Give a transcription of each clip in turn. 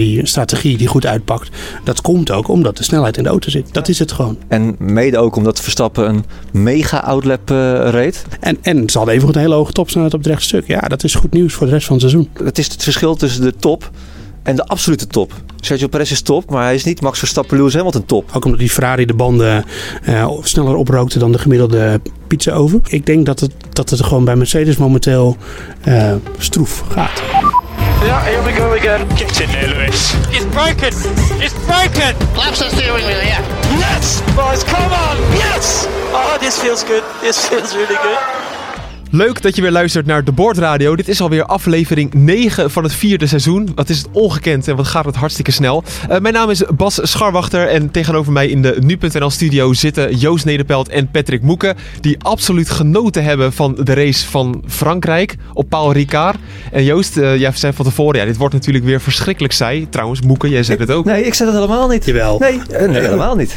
Die strategie die goed uitpakt, dat komt ook omdat de snelheid in de auto zit. Dat is het gewoon. En mede ook omdat Verstappen een mega outlap uh, reed. En, en ze hadden even goed een hele hoge topsnelheid op het rechtstuk. Ja, dat is goed nieuws voor de rest van het seizoen. Het is het verschil tussen de top en de absolute top. Sergio Perez is top, maar hij is niet Max Verstappen, Lewis Hamilton top. Ook omdat die Ferrari de banden uh, sneller oprookte dan de gemiddelde pizza oven. Ik denk dat het, dat het gewoon bij Mercedes momenteel uh, stroef gaat. Yeah, here we go again. Get in there, Lewis. It's broken. It's broken. Laps the steering wheel, yeah. Yes, boys, come on. Yes. Oh, this feels good. This feels really good. Leuk dat je weer luistert naar de Boordradio. Dit is alweer aflevering 9 van het vierde seizoen. Wat is het ongekend en wat gaat het hartstikke snel. Uh, mijn naam is Bas Scharwachter en tegenover mij in de Nu.nl studio zitten Joost Nederpelt en Patrick Moeken. Die absoluut genoten hebben van de race van Frankrijk op Paul Ricard. En Joost, uh, jij zei van tevoren, ja, dit wordt natuurlijk weer verschrikkelijk saai. Trouwens, Moeken, jij zei het ook. Nee, ik zei het helemaal niet. Jawel. Nee, uh, nee helemaal niet.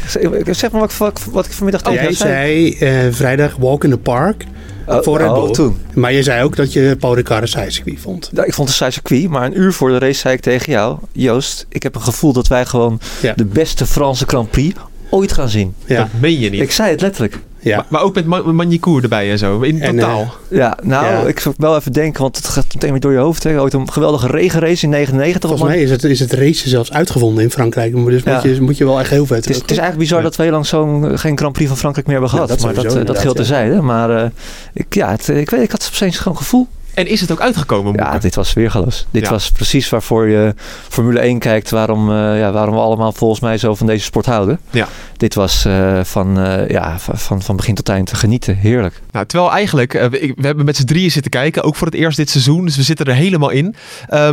Zeg maar wat, wat, wat ik vanmiddag tegen Jij zei vrijdag walk in the park. Oh, voor Red Bull. Oh, toen. Maar je zei ook dat je Paul Ricard een zijcircuit vond. Ja, ik vond het een zijcircuit, maar een uur voor de race zei ik tegen jou... Joost, ik heb een gevoel dat wij gewoon ja. de beste Franse Grand Prix ooit gaan zien. Ja. Dat meen je niet. Ik zei het letterlijk. Ja. Maar, maar, ook met Magnicourt erbij en zo, in en, totaal. Uh, ja, nou, ja. ik zou wel even denken, want het gaat meteen weer door je hoofd. Hè. Ooit een geweldige regenrace in 99. Volgens mij is het, is het racen zelfs uitgevonden in Frankrijk. Dus ja. moet, je, moet je wel echt heel vet Het is, het is eigenlijk bizar dat we heel lang zo'n geen Grand Prix van Frankrijk meer hebben gehad. dat maar dat, dat geldt terzijde. Maar uh, ik, ja, het, ik weet, ik had opeens gewoon gevoel. En is het ook uitgekomen? Ja, Moeke? dit was weergeloos. Dit ja. was precies waarvoor je Formule 1 kijkt, waarom, uh, ja, waarom we allemaal volgens mij zo van deze sport houden. Ja. Dit was uh, van, uh, ja, van, van begin tot eind te genieten. Heerlijk. Nou, terwijl eigenlijk, we, we, hebben met z'n drieën zitten kijken, ook voor het eerst dit seizoen, dus we zitten er helemaal in.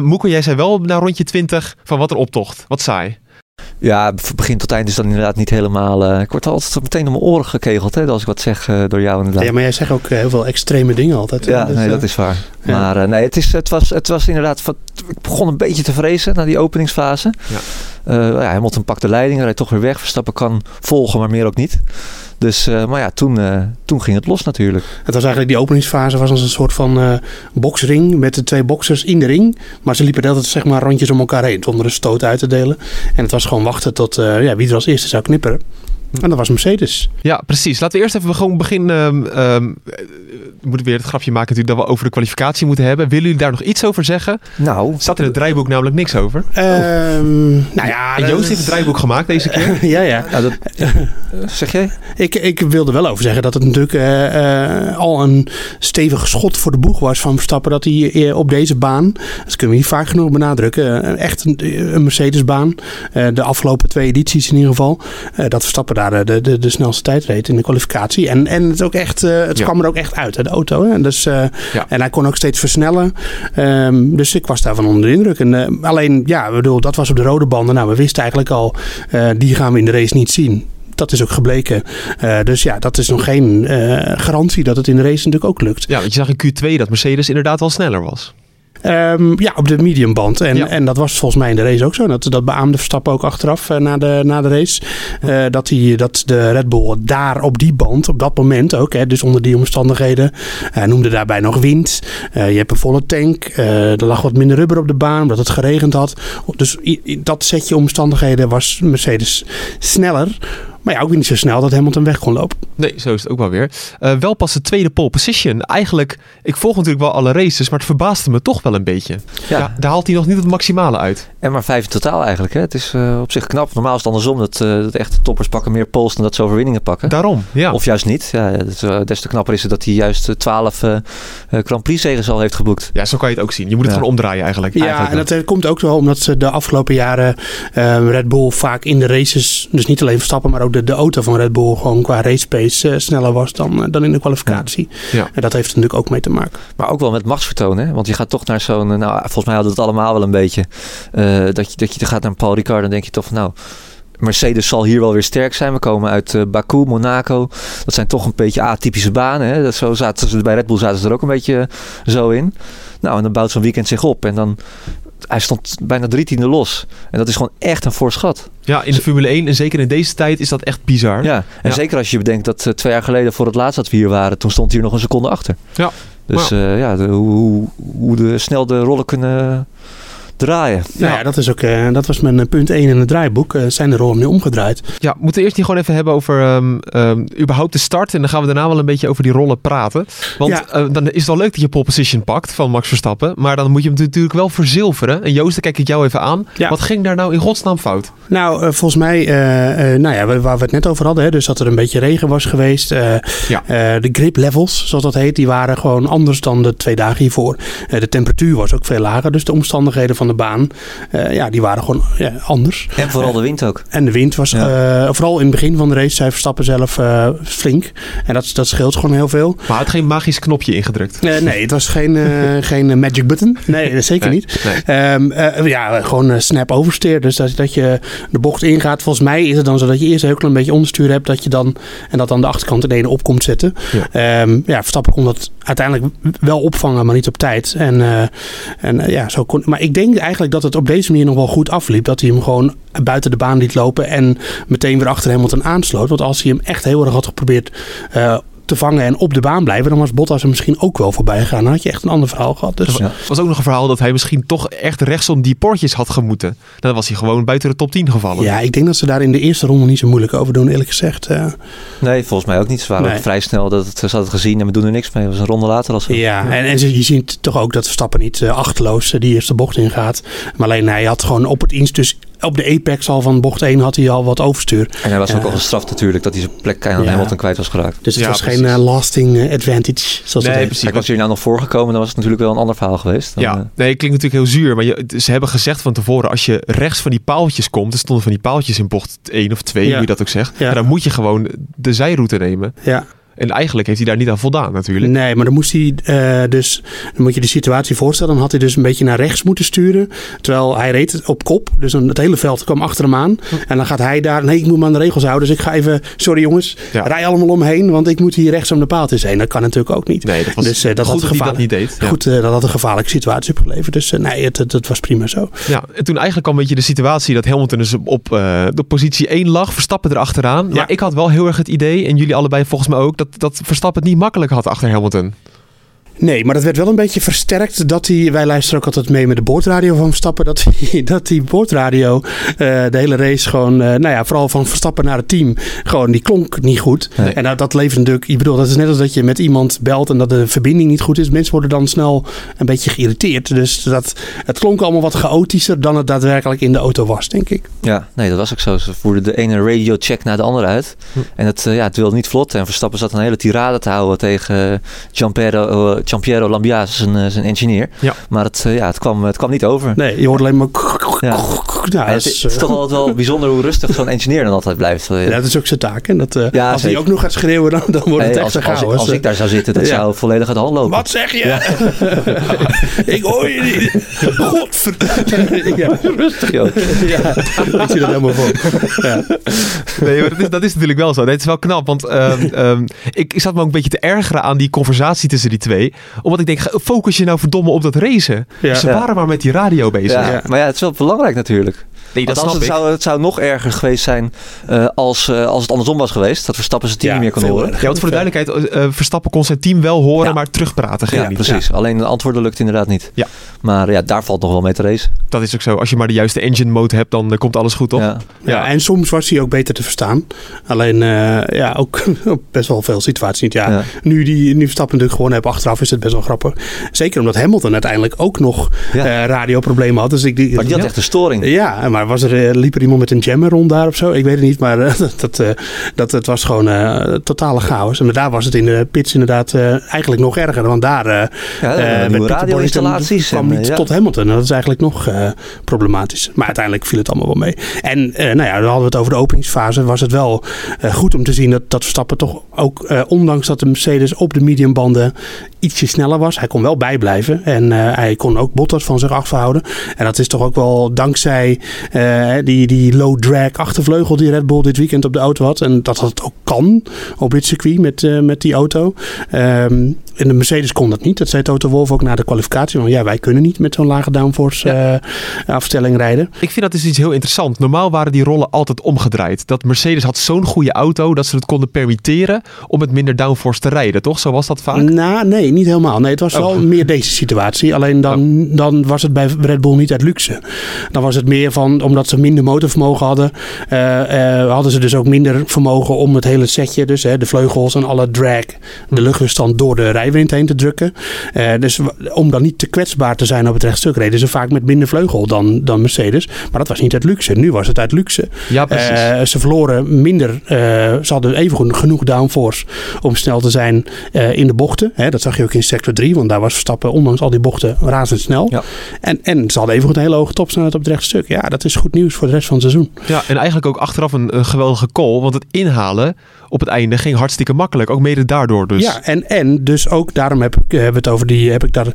Moeke, jij zei wel na rondje 20 van wat een optocht. Wat saai. Ja, van begin tot eind is dan inderdaad niet helemaal... Uh, ik word altijd meteen om mijn oren gekegeld hè, als ik wat zeg uh, door jou inderdaad. Ja, maar jij zegt ook heel veel extreme dingen altijd. Ja, dus, nee, dat is waar. Ja. Maar uh, nee, het, is, het, was, het was inderdaad... Ik begon een beetje te vrezen na die openingsfase. Ja. ja, Hamilton pakt de leiding, rijdt toch weer weg. Verstappen kan volgen, maar meer ook niet. Dus, uh, maar ja, toen, uh, toen ging het los natuurlijk. Het was eigenlijk die openingsfase was als een soort van uh, boksring met de twee boxers in de ring. Maar ze liepen altijd zeg maar rondjes om elkaar heen zonder een stoot uit te delen. En het was gewoon wachten tot ja, wie er als eerste zou knipperen. En dat was Mercedes. Ja, precies. Laten we eerst even gewoon beginnen. Um, um, we moeten weer het grapje maken natuurlijk dat we over de kwalificatie moeten hebben. Willen jullie daar nog iets over zeggen? Nou. Staat in het draaiboek namelijk niks over. Um, nou ja. En Joost heeft het draaiboek gemaakt deze keer. ja, ja. Nou, dat, zeg jij? Ik, ik wilde wel over zeggen dat het natuurlijk uh, uh, al een stevig schot voor de boeg was van Verstappen. Dat hij op deze baan, dat kunnen we niet vaak genoeg benadrukken, uh, echt een, een Mercedes-baan. de afgelopen twee edities in ieder geval. dat Verstappen daar de, de, de snelste tijd reed in de kwalificatie. En, en het, ook echt, het ja. kwam er ook echt uit, hè, de auto. Hè? Dus, ja. En hij kon ook steeds versnellen. Um, dus ik was daarvan onder de indruk. En, alleen, ja, bedoel, dat was op de rode banden. Nou, we wisten eigenlijk al, die gaan we in de race niet zien dat is ook gebleken. Uh, dus ja, dat is nog geen uh, garantie dat het in de race natuurlijk ook lukt. Ja, want je zag in Q2 dat Mercedes inderdaad wel sneller was. Um, ja, op de mediumband. En, ja. en dat was volgens mij in de race ook zo. Dat, dat beaamde Verstappen ook achteraf uh, na, de, na de race. Uh, dat, die, dat de Red Bull daar op die band, op dat moment ook, hè, dus onder die omstandigheden, uh, noemde daarbij nog wind. je hebt een volle tank. er lag wat minder rubber op de baan, omdat het geregend had. Dus dat setje omstandigheden was Mercedes sneller. Maar ja, ook weer niet zo snel dat Hamilton weg kon lopen. Nee, zo is het ook wel weer. Uh, wel pas de tweede pole position. Eigenlijk, ik volg natuurlijk wel alle races, maar het verbaasde me toch wel een beetje. Ja. ja daar haalt hij nog niet het maximale uit. En maar vijf in totaal eigenlijk. Hè? Het is uh, op zich knap. Normaal is het andersom. Dat, uh, dat echte toppers pakken meer poles dan dat ze overwinningen pakken. Daarom, ja. Of juist niet. Ja, dat, des te knapper is het dat hij juist twaalf Grand Prix zegens al heeft geboekt. Ja, zo kan je het ook zien. Je moet het ja. gewoon omdraaien eigenlijk. Ja, eigenlijk en dat komt ook wel omdat ze de afgelopen jaren Red Bull vaak in de races, dus niet alleen Verstappen, maar ook de, de auto van Red Bull gewoon qua race pace uh, sneller was dan, uh, dan in de kwalificatie. Ja. Ja. En dat heeft er natuurlijk ook mee te maken. Maar ook wel met machtsvertoon, hè? Want je gaat toch naar zo'n, nou volgens mij hadden we het allemaal wel een beetje, uh, dat, je, dat je gaat naar Paul Ricard en denk je toch van nou... Mercedes zal hier wel weer sterk zijn. We komen uit uh, Baku, Monaco. Dat zijn toch een beetje atypische banen. Hè? Dat zo zaten ze, bij Red Bull zaten ze er ook een beetje zo in. Nou, en dan bouwt zo'n weekend zich op. En dan hij stond bijna drie tiende los. En dat is gewoon echt een voorschat. Ja, in de Formule 1 en zeker in deze tijd is dat echt bizar. Ja, en zeker als je bedenkt dat uh, twee jaar geleden voor het laatst dat we hier waren, toen stond hier nog een seconde achter. Ja. Dus uh, ja, de, hoe, hoe de, snel de rollen kunnen draaien. Nou ja, dat, is ook, uh, dat was mijn uh, punt 1 in het draaiboek. Uh, zijn de rollen nu omgedraaid? Ja, we moeten eerst niet gewoon even hebben over um, um, überhaupt de start. En dan gaan we daarna wel een beetje over die rollen praten. Want ja. dan is het wel leuk dat je pole position pakt van Max Verstappen. Maar dan moet je hem natuurlijk wel verzilveren. En Joost, dan kijk ik jou even aan. Ja. Wat ging daar nou in godsnaam fout? Nou, volgens mij, nou ja, waar we het net over hadden. Hè, dus dat er een beetje regen was geweest. ja. de grip levels, zoals dat heet, die waren gewoon anders dan de twee dagen hiervoor. de temperatuur was ook veel lager. Dus de omstandigheden van de baan, uh, ja, die waren gewoon ja, anders. En vooral de wind ook. En de wind was, ja. uh, vooral in het begin van de race, zij Verstappen zelf uh, flink. En dat, dat scheelt gewoon heel veel. Maar het geen magisch knopje ingedrukt? nee, het was geen, geen magic button. Nee, zeker nee, niet. Nee. Um, ja, gewoon snap oversteer. Dus dat, dat je de bocht ingaat. Volgens mij is het dan zo dat je eerst een heel klein beetje onderstuur hebt. Dat je dan, en dat dan de achterkant in ene op komt zetten. Ja. Um, ja, Verstappen kon dat uiteindelijk wel opvangen, maar niet op tijd. En, en ja, zo kon, maar ik denk eigenlijk dat het op deze manier nog wel goed afliep. Dat hij hem gewoon buiten de baan liet lopen en meteen weer achter Hamilton aansloot. Want als hij hem echt heel erg had geprobeerd uh, te vangen en op de baan blijven, dan was Bottas er misschien ook wel voorbij gegaan. Dan had je echt een ander verhaal gehad. Dus. Er was ook nog een verhaal dat hij misschien toch echt rechtsom die poortjes had gemoeten. Dan was hij gewoon buiten de top 10 gevallen. Ja, ik denk dat ze daar in de eerste ronde niet zo moeilijk over doen, eerlijk gezegd. Uh, nee, volgens mij ook niet. Ze waren nee. ook vrij snel dat het, ze hadden het gezien en we doen er niks mee. Dat was een ronde later als Ja, en, en je ziet toch ook dat Verstappen niet uh, achterloos uh, die eerste bocht ingaat. Maar alleen hij had gewoon op het iets dus op de apex al van bocht 1 had hij al wat overstuur. En hij was ook al gestraft natuurlijk dat hij zijn plek aan ja. Hamilton kwijt was geraakt. Dus het ja, was precies. geen uh, lasting uh, advantage. Zoals nee, precies. Kijk, was hij nou nog voorgekomen, dan was het natuurlijk wel een ander verhaal geweest. Dan, ja, uh... nee, klinkt natuurlijk heel zuur. Maar je, ze hebben gezegd van tevoren, als je rechts van die paaltjes komt, er stonden van die paaltjes in bocht 1 of 2, ja. hoe je dat ook zegt. Ja. dan moet je gewoon de zijroute nemen. Ja. En eigenlijk heeft hij daar niet aan voldaan natuurlijk. Nee, maar dan moest hij uh, dus... Dan moet je de situatie voorstellen. Dan had hij dus een beetje naar rechts moeten sturen. Terwijl hij reed op kop. Dus dan het hele veld kwam achter hem aan. En dan gaat hij daar... Nee, ik moet me aan de regels houden. Dus ik ga even... Sorry jongens. Ja. Rij allemaal omheen. Want ik moet hier rechts om de paaltjes heen. Dat kan natuurlijk ook niet. Nee, dat was dus, uh, dat goed had dat hij dat niet deed. Ja. Goed, uh, dat had een gevaarlijke situatie opgeleverd. Dus nee, het, het, het, was prima zo. Ja, en toen eigenlijk kwam een beetje de situatie dat Hamilton dus op de positie 1 lag. Verstappen erachteraan. Maar ik had wel heel erg het idee, en jullie allebei volgens mij ook, dat, dat Verstappen het niet makkelijk had achter Hamilton. Nee, maar dat werd wel een beetje versterkt dat hij... Wij luisteren ook altijd mee met de boordradio van Verstappen. Dat die, dat die boordradio uh, de hele race gewoon... Uh, nou ja, vooral van Verstappen naar het team... Gewoon, die klonk niet goed. Nee. En dat, dat levert natuurlijk... Ik bedoel, dat is net als dat je met iemand belt... en dat de verbinding niet goed is. Mensen worden dan snel een beetje geïrriteerd. Dus dat, het klonk allemaal wat chaotischer... dan het daadwerkelijk in de auto was, denk ik. Ja, nee, dat was ook zo. Ze voerden de ene radio-check naar de andere uit. Hm. En het, uh, ja, het wilde niet vlot. En Verstappen zat een hele tirade te houden tegen Gianpiero... Giampiero Lambiase, zijn, zijn engineer. Ja. Maar het, ja, het, kwam, het kwam niet over. Nee, je hoort alleen maar... Ja. Ja, het, is, het is toch altijd wel bijzonder hoe rustig zo'n engineer dan altijd blijft. Ja, dat is ook zijn taak. En dat, uh, ja, als hij ook nog gaat schreeuwen, dan, dan wordt het hey, echt als, als, als, ik daar zou zitten, dat zou volledig uit de hand lopen. Wat zeg je? ik hoor je niet. Godverdomme. Rustig, joh. ja, ik zie dat helemaal voor. Ja. Nee, maar dat is, dat is natuurlijk wel zo. Nee, het is wel knap, want um, um, ik, ik zat me ook een beetje te ergeren aan die conversatie tussen die twee. Omdat ik denk, focus je nou verdomme op dat racen. Ja. Ze waren maar met die radio bezig. Ja, ja. Maar ja, het is wel belangrijk natuurlijk. Nee, dat het, zou, het zou nog erger geweest zijn uh, als, uh, als het andersom was geweest. Dat Verstappen zijn team ja, niet meer kon horen. Ja, want voor de duidelijkheid, uh, Verstappen kon zijn team wel horen, ja. maar terugpraten ging ja, niet. precies. Alleen de antwoorden lukt inderdaad niet. Ja. Maar ja, daar valt nog wel mee te racen. Dat is ook zo. Als je maar de juiste engine mode hebt, dan komt alles goed, toch? Ja. Ja, en soms was hij ook beter te verstaan. Alleen, ja, ook best wel veel situaties niet. Ja, Nu die nu Verstappen natuurlijk gewoon hebben achteraf, is het best wel grappig. Zeker omdat Hamilton uiteindelijk ook nog radioproblemen had. Dus ik, die, maar die had echt een storing. Ja, maar was er, liep er iemand met een jammer rond daar of zo? Ik weet het niet, maar uh, dat, uh, dat, het was gewoon totale chaos. En daar was het in de pits inderdaad eigenlijk nog erger. Want daar ja, met radio-installaties kwam niet ja. tot Hamilton. En dat is eigenlijk nog problematisch. Maar uiteindelijk viel het allemaal wel mee. En nou ja, dan hadden we het over de openingsfase. Was het wel goed om te zien dat, dat Verstappen toch ook, ondanks dat de Mercedes op de mediumbanden ietsje sneller was. Hij kon wel bijblijven en eh, hij kon ook Bottas van zich afhouden. En dat is toch ook wel dankzij uh, die, die low drag achtervleugel die Red Bull dit weekend op de auto had. En dat het ook kan op dit circuit met, uh, met die auto. Um, en de Mercedes kon dat niet. Dat zei Toto Wolff ook na de kwalificatie. Want ja, wij kunnen niet met zo'n lage downforce ja. uh, afstelling rijden. Ik vind dat is iets heel interessant. Normaal waren die rollen altijd omgedraaid. Dat Mercedes had zo'n goede auto dat ze het konden permitteren om met minder downforce te rijden, toch? Zo was dat vaak? Nou, nee, niet helemaal. Nee, het was oh. wel meer deze situatie. Alleen dan, oh. dan was het bij Red Bull niet uit luxe. Dan was het meer van, omdat ze minder motorvermogen hadden, uh, uh, hadden ze dus ook minder vermogen om het hele setje, dus de vleugels en alle drag, de luchtweerstand door de rijwind heen te drukken. Uh, dus om dan niet te kwetsbaar te zijn op het rechtstuk, reden ze vaak met minder vleugel dan, dan Mercedes. Maar dat was niet uit luxe. Nu was het uit luxe. Ja, precies. ze verloren minder, ze hadden even genoeg downforce om snel te zijn in de bochten. Hè, dat zag je ook in sector 3, want daar was Verstappen ondanks al die bochten razendsnel. Ja. En, en ze hadden even een hele hoge topsnelheid op het rechtstuk. Ja, dat is goed nieuws voor de rest van het seizoen. Ja, en eigenlijk ook achteraf een, een geweldige call, want het inhalen op het einde ging hartstikke makkelijk. Ook mede daardoor dus. Ja, en, en dus ook daarom heb ik, heb het over die, heb ik daar,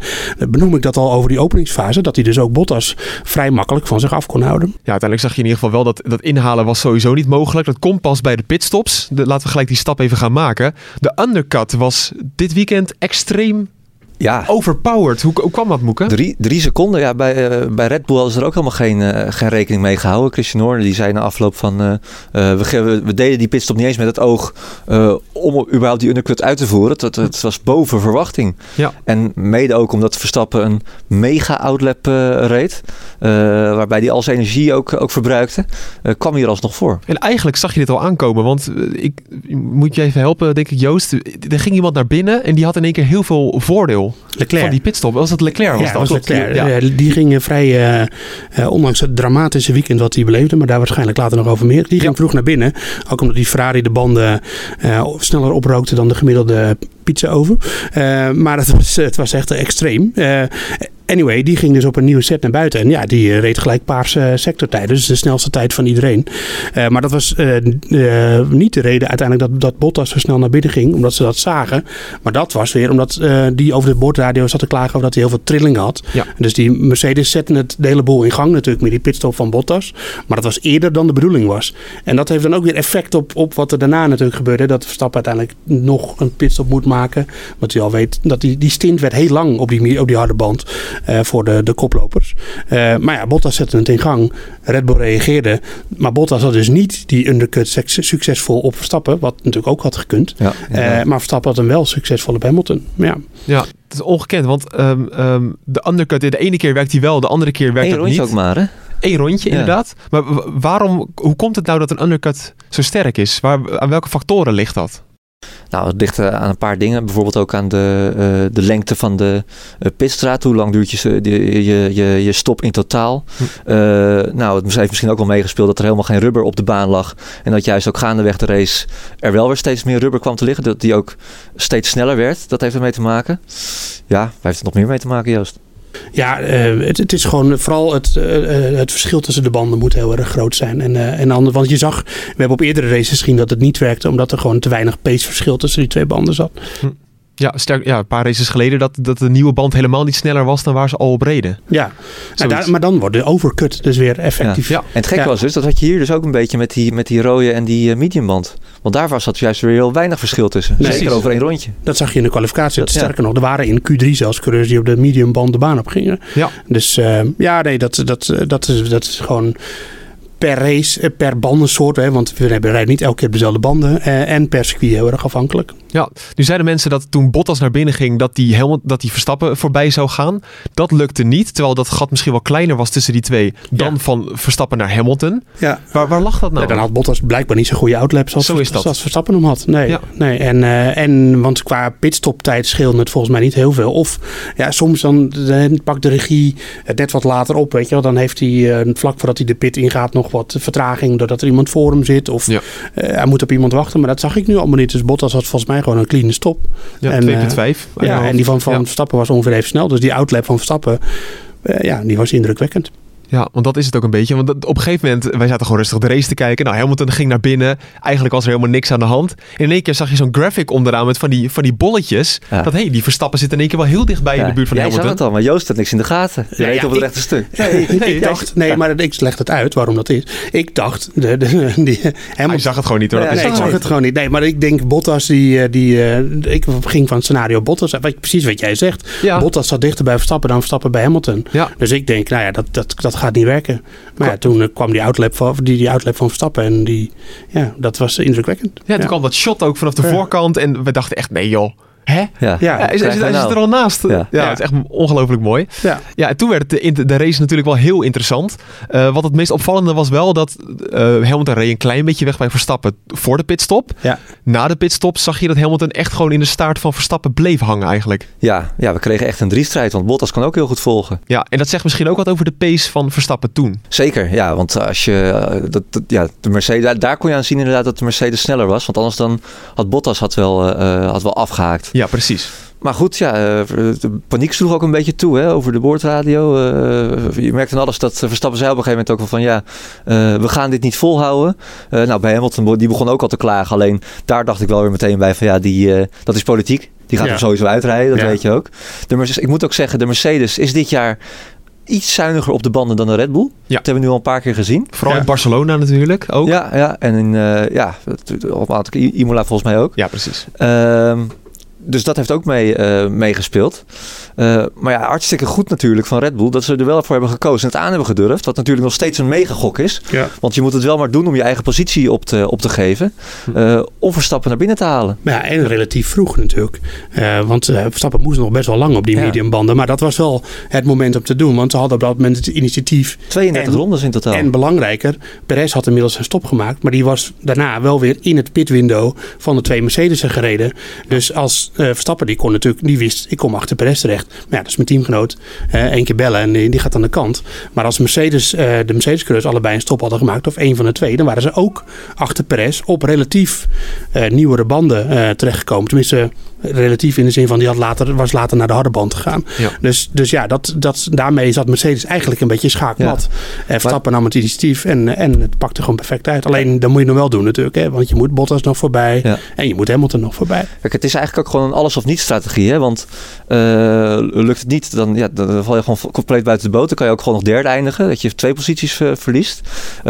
benoem ik dat al over die openingsfase. Dat hij dus ook Bottas vrij makkelijk van zich af kon houden. Ja, uiteindelijk zag je in ieder geval wel dat dat inhalen was sowieso niet mogelijk. Dat komt pas bij de pitstops. De, laten we gelijk die stap even gaan maken. De undercut was dit weekend extreem ja. overpowered. Hoe, hoe kwam dat, Moeke? Drie, drie seconden. Ja, bij, uh, bij Red Bull hadden ze er ook helemaal geen, uh, geen rekening mee gehouden. Christian Horner die zei na afloop van... Uh, we, we, deden die pitstop niet eens met het oog om überhaupt die undercut uit te voeren. Het, het was boven verwachting. Ja. En mede ook omdat Verstappen een mega outlap reed. waarbij hij al zijn energie ook, ook verbruikte. kwam hier alsnog voor. En eigenlijk zag je dit al aankomen. Want ik moet je even helpen, denk ik Joost. Er ging iemand naar binnen en die had in één keer heel veel voordeel. Leclerc. Van die pitstop. Was dat Leclerc? Was ja, dat? was Leclerc. Ja. Die ging vrij, uh, uh, ondanks het dramatische weekend wat hij beleefde, maar daar waarschijnlijk later nog over meer. Die ging vroeg naar binnen. Ook omdat die Ferrari de banden uh, sneller oprookte dan de gemiddelde pizza oven. maar het was, het was echt extreem. Anyway, die ging dus op een nieuwe set naar buiten. En ja, die reed gelijk paarse sectortijd. Dus de snelste tijd van iedereen. Uh, maar dat was uh, uh, niet de reden uiteindelijk dat, dat Bottas zo snel naar binnen ging. Omdat ze dat zagen. Maar dat was weer omdat die over de bordradio zat te klagen over dat hij heel veel trilling had. Ja. Dus die Mercedes zetten het de hele boel in gang natuurlijk met die pitstop van Bottas. Maar dat was eerder dan de bedoeling was. En dat heeft dan ook weer effect op, op wat er daarna natuurlijk gebeurde. Dat Verstappen uiteindelijk nog een pitstop moet maken. Want hij al weet dat die, die stint werd heel lang op die, op die harde band. Uh, voor de, de koplopers. Uh, maar ja, Bottas zette het in gang. Red Bull reageerde. Maar Bottas had dus niet die undercut succesvol op Verstappen. Wat natuurlijk ook had gekund. Ja, uh, maar Verstappen had hem wel succesvol op Hamilton. Ja, ja het is ongekend. Want um, um, de undercut, de ene keer werkt hij wel. De andere keer werkt Eén het niet. ook maar hè? Eén rondje, ja. inderdaad. Maar waarom, hoe komt het nou dat een undercut zo sterk is? Waar, aan welke factoren ligt dat? Nou, het ligt aan een paar dingen. Bijvoorbeeld ook aan de, uh, de lengte van de uh, pitstraat. Hoe lang duurt je, je, je, je, stop in totaal? Hm. Uh, nou, het heeft misschien ook wel meegespeeld dat er helemaal geen rubber op de baan lag. En dat juist ook gaandeweg de race er wel weer steeds meer rubber kwam te liggen. Dat die ook steeds sneller werd. Dat heeft ermee te maken. Ja, waar heeft het nog meer mee te maken, Joost? Ja, uh, het, is gewoon vooral het, uh, het verschil tussen de banden moet heel erg groot zijn. En, uh, en ander, want je zag, we hebben op eerdere races gezien dat het niet werkte, omdat er gewoon te weinig paceverschil tussen die twee banden zat. Hm. Ja, sterk, ja, een paar races geleden dat, dat de nieuwe band helemaal niet sneller was dan waar ze al op reden. Ja, nou, daar, maar dan wordt de overcut dus weer effectief. Ja. ja. En het gekke ja. was dus, dat had je hier dus ook een beetje met die, met die rode en die uh, mediumband. Want daar was dat juist weer heel weinig verschil tussen. Nee, Zeker over één rondje. Dat zag je in de kwalificatie. Dat, sterker nog, er waren in Q3 zelfs coureurs die op de mediumband de baan op gingen. Ja. Dus uh, ja, nee, dat, dat, dat, is, dat is gewoon per race, per bandensoort. Hè, want we rijden niet elke keer dezelfde banden. Eh, en per circuit heel erg afhankelijk. Ja, nu zeiden mensen dat toen Bottas naar binnen ging, dat die, helemaal, dat die Verstappen voorbij zou gaan. Dat lukte niet, terwijl dat gat misschien wel kleiner was tussen die twee dan ja. van Verstappen naar Hamilton. Ja. Waar, waar lag dat nou? Ja, dan had Bottas blijkbaar niet zo'n goede outlap zoals, Zo is dat. zoals Verstappen hem had. Nee, ja. nee. En, uh, en want qua pitstoptijd scheelde het volgens mij niet heel veel. Of ja, soms dan, dan pakt de regie het net wat later op, weet je wel. Dan heeft hij uh, vlak voordat hij de pit ingaat nog wat vertraging doordat er iemand voor hem zit. Of ja. uh, hij moet op iemand wachten. Maar dat zag ik nu allemaal niet. Dus Bottas had volgens mij gewoon een clean stop. Ja, en, 2.5. ja, en die van, van. Verstappen was ongeveer even snel. Dus die outlap van Verstappen, uh, ja, die was indrukwekkend. Ja, want dat is het ook een beetje. Want op een gegeven moment, wij zaten gewoon rustig de race te kijken. Nou, Hamilton ging naar binnen. Eigenlijk was er helemaal niks aan de hand. En in één keer zag je zo'n graphic onderaan met van die, van die bolletjes. Ja. Dat, hé, hey, die Verstappen zitten in één keer wel heel dichtbij in de buurt van Jij zag Hamilton. het al, maar Joost had niks in de gaten. Je Ja, reed ja, op het ik- rechte stuk. Nee, Nee, ik dacht, nee, maar ik leg het uit waarom dat is. Ik dacht, de, de, die, Hij Hamilton, zag het gewoon niet hoor. Ja, Dat is Nee, ik zag het gewoon niet. Nee, maar ik denk Bottas, die, eh, die, eh, ik ging van het scenario Bottas. Wat, precies wat jij zegt. Ja. Bottas zat dichter bij Verstappen dan Verstappen bij Hamilton. Ja. Dus ik denk, nou ja, dat, dat, dat gaat niet werken. Maar ja, toen eh, kwam die outlap van, die, die outlap van Verstappen. En die, ja, dat was indrukwekkend. Ja, toen kwam dat shot ook vanaf de voorkant. En we dachten echt, nee joh. Hè? Ja. Ja, Ja, is, is, krijg is, je is nou? het er al naast? Ja, Ja. het is echt ongelooflijk mooi. ja. Ja, en toen werd de, de, race natuurlijk wel heel interessant. Eh, wat het meest opvallende was wel dat eh Hamilton reed een klein beetje weg bij Verstappen voor de pitstop. Ja. Na de pitstop zag je dat Hamilton echt gewoon in de staart van Verstappen bleef hangen eigenlijk. Ja, ja, we kregen echt een driestrijd, want Bottas kan ook heel goed volgen. Ja, en dat zegt misschien ook wat over de pace van Verstappen toen. Zeker, ja, want als je, eh, dat, dat- ja, de Mercedes, daar, daar kon je aan zien inderdaad dat de Mercedes sneller was. Want anders dan had Bottas had wel, eh, had wel afgehaakt. Ja, precies. Maar goed, ja, eh, de paniek sloeg ook een beetje toe hè, over de boordradio. Eh, je merkte aan alles dat Verstappen zei op een gegeven moment ook wel van ja, eh, we gaan dit niet volhouden. Nou, bij Hamilton, die begon ook al te klagen. Alleen daar dacht ik wel weer meteen bij van ja, die, dat is politiek. Die gaat Ja. er sowieso uitrijden, dat Ja. weet je ook. De Mercedes, ik moet ook zeggen, de Mercedes is dit jaar iets zuiniger op de banden dan de Red Bull. Ja. Dat hebben we nu al een paar keer gezien. Vooral Ja. in Barcelona natuurlijk ook. Ja, ja, en in, eh, ja, op een aantal keer, Imola volgens mij ook. Ja, precies. Ehm, dus dat heeft ook mee, eh, meegespeeld. Eh, maar ja, hartstikke goed natuurlijk van Red Bull dat ze er wel voor hebben gekozen en het aan hebben gedurfd. Wat natuurlijk nog steeds een megagok is. Ja. Want je moet het wel maar doen om je eigen positie op te, op te geven. eh, om Verstappen naar binnen te halen. Ja, en relatief vroeg natuurlijk. Want Verstappen moest nog best wel lang op die mediumbanden. Maar dat was wel het moment om te doen. Want ze hadden op dat moment het initiatief. 32 En- rondes in totaal. En belangrijker, Perez had inmiddels zijn stop gemaakt. Maar die was daarna wel weer in het pitwindow van de twee Mercedes'en gereden. Dus als eh, Verstappen, die kon natuurlijk, die wist, ik kom achter Perez terecht. Maar ja, dat is mijn teamgenoot. eh Eén keer bellen en die, gaat aan de kant. Maar als Mercedes, eh, de Mercedes-coureurs allebei een stop hadden gemaakt, of één van de twee, dan waren ze ook achter Perez op relatief eh, nieuwere banden eh, terechtgekomen. Tenminste, relatief in de zin van die had later, was later naar de harde band gegaan. Ja. Dus, dus ja, dat, dat, daarmee zat Mercedes eigenlijk een beetje schaakmat. Eh, Verstappen nam het initiatief en, en het pakte gewoon perfect uit. Alleen, dat moet je nog wel doen natuurlijk. Hè? Want je moet Bottas nog voorbij Ja. en je moet Hamilton nog voorbij. Kijk, het is eigenlijk ook gewoon een alles of niets strategie. Hè? Want eh, lukt het niet, dan, ja, dan val je gewoon compleet buiten de boot. Dan kan je ook gewoon nog derde eindigen. Dat je twee posities eh, verliest.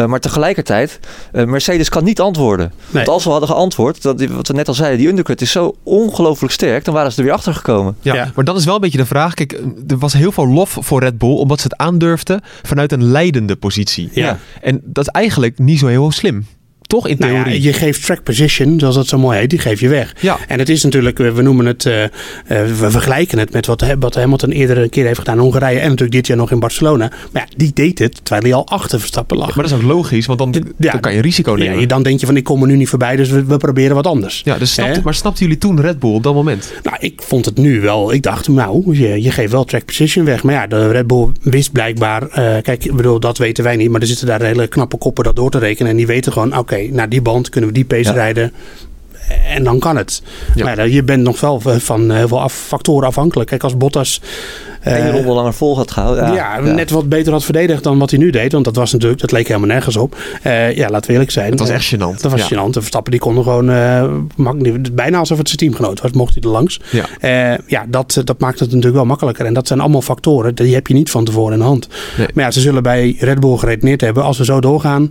Maar tegelijkertijd, Mercedes kan niet antwoorden. Want als we hadden geantwoord, dat, wat we net al zeiden, die undercut is zo ongelooflijk sterk. Dan waren ze er weer achter gekomen. Ja, Ja. maar dat is wel een beetje de vraag. Kijk, er was heel veel lof voor Red Bull omdat ze het aandurfden vanuit een leidende positie. Ja. En dat is eigenlijk niet zo heel slim. Toch in Nou ja, theorie? je geeft track position, zoals dat zo mooi heet, die geef je weg. Ja. En het is natuurlijk, we noemen het, eh, eh, we vergelijken het met wat, wat Hamilton eerder een keer heeft gedaan in Hongarije. En natuurlijk dit jaar nog in Barcelona. Maar ja, die deed het terwijl hij al achter Verstappen lag. Maar dat is ook logisch, want dan, Ja, dan kan je risico ja, nemen. je- dan denk je van ik kom er nu niet voorbij, dus we, we proberen wat anders. Ja, dus snapte, maar snapten jullie toen Red Bull op dat moment? Nou, ik vond het nu wel. Ik dacht, nou, je, je geeft wel track position weg. Maar ja, de Red Bull wist blijkbaar. eh, kijk, ik bedoel, dat weten wij niet. Maar er zitten daar hele knappe koppen dat door te rekenen. En die weten gewoon, oké, naar die band kunnen we die pace Ja. rijden. En dan kan het. Ja. Maar ja, je bent nog wel van heel veel af, factoren afhankelijk. Kijk, als Bottas. Eh, Eén ronde langer vol had gehouden. ja, net wat beter had verdedigd dan wat hij nu deed. Want dat was natuurlijk, dat leek helemaal nergens op. Eh, ja, laten we eerlijk zijn. Het was Eh, echt gênant. dat was ja. gênant. De Verstappen die konden gewoon eh, bijna alsof het zijn teamgenoot was, mocht hij er langs. Ja. Eh, ja, dat, dat maakt het natuurlijk wel makkelijker. En dat zijn allemaal factoren, die heb je niet van tevoren in de hand. Nee. Maar ja, ze zullen bij Red Bull geredeneerd hebben, als we zo doorgaan,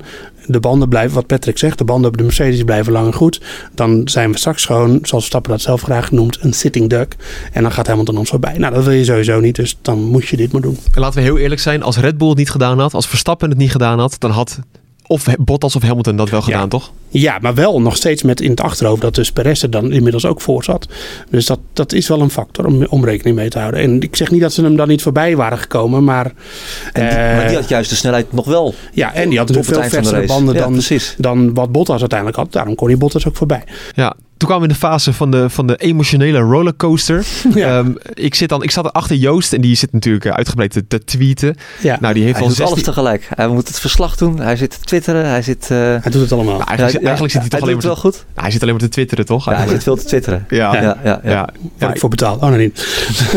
de banden blijven, wat Patrick zegt, de banden op de Mercedes blijven lang en goed. Dan zijn we straks gewoon, zoals Verstappen dat zelf graag noemt, een sitting duck. En dan gaat Hamilton ons voorbij. Nou, dat wil je sowieso niet, dus dan moet je dit maar doen. En laten we heel eerlijk zijn, als Red Bull het niet gedaan had, als Verstappen het niet gedaan had, dan had of Bottas of Hamilton dat wel gedaan, Ja. toch? Ja, maar wel nog steeds met in het achterhoofd dat dus Perez er dan inmiddels ook voor zat. Dus dat, dat is wel een factor om, om rekening mee te houden. En ik zeg niet dat ze hem dan niet voorbij waren gekomen, maar... En die, eh, maar die had juist de snelheid nog wel. ja, en die had natuurlijk het veel eind van de versere race. banden Ja, dan, precies. dan wat Bottas uiteindelijk had. Daarom kon hij Bottas ook voorbij. Ja, toen kwamen we in de fase van de, van de emotionele rollercoaster. Ja. Ehm, ik, zit dan, ik zat achter Joost en die zit natuurlijk eh, uitgebreid te, te tweeten. Ja. Nou, die heeft Hij al doet alles 16... tegelijk. Hij moet het verslag doen. Hij zit te twitteren. Hij zit... eh, Hij doet het allemaal. Nou, eigenlijk, ja, eigenlijk zit hij toch alleen doet maar het wel te, goed. Nou, hij zit alleen maar te twitteren, toch? Ja, hij zit veel te twitteren. ja. Ja, ja, ja. Ja. Word ik voor betaald? Oh, nee, niet.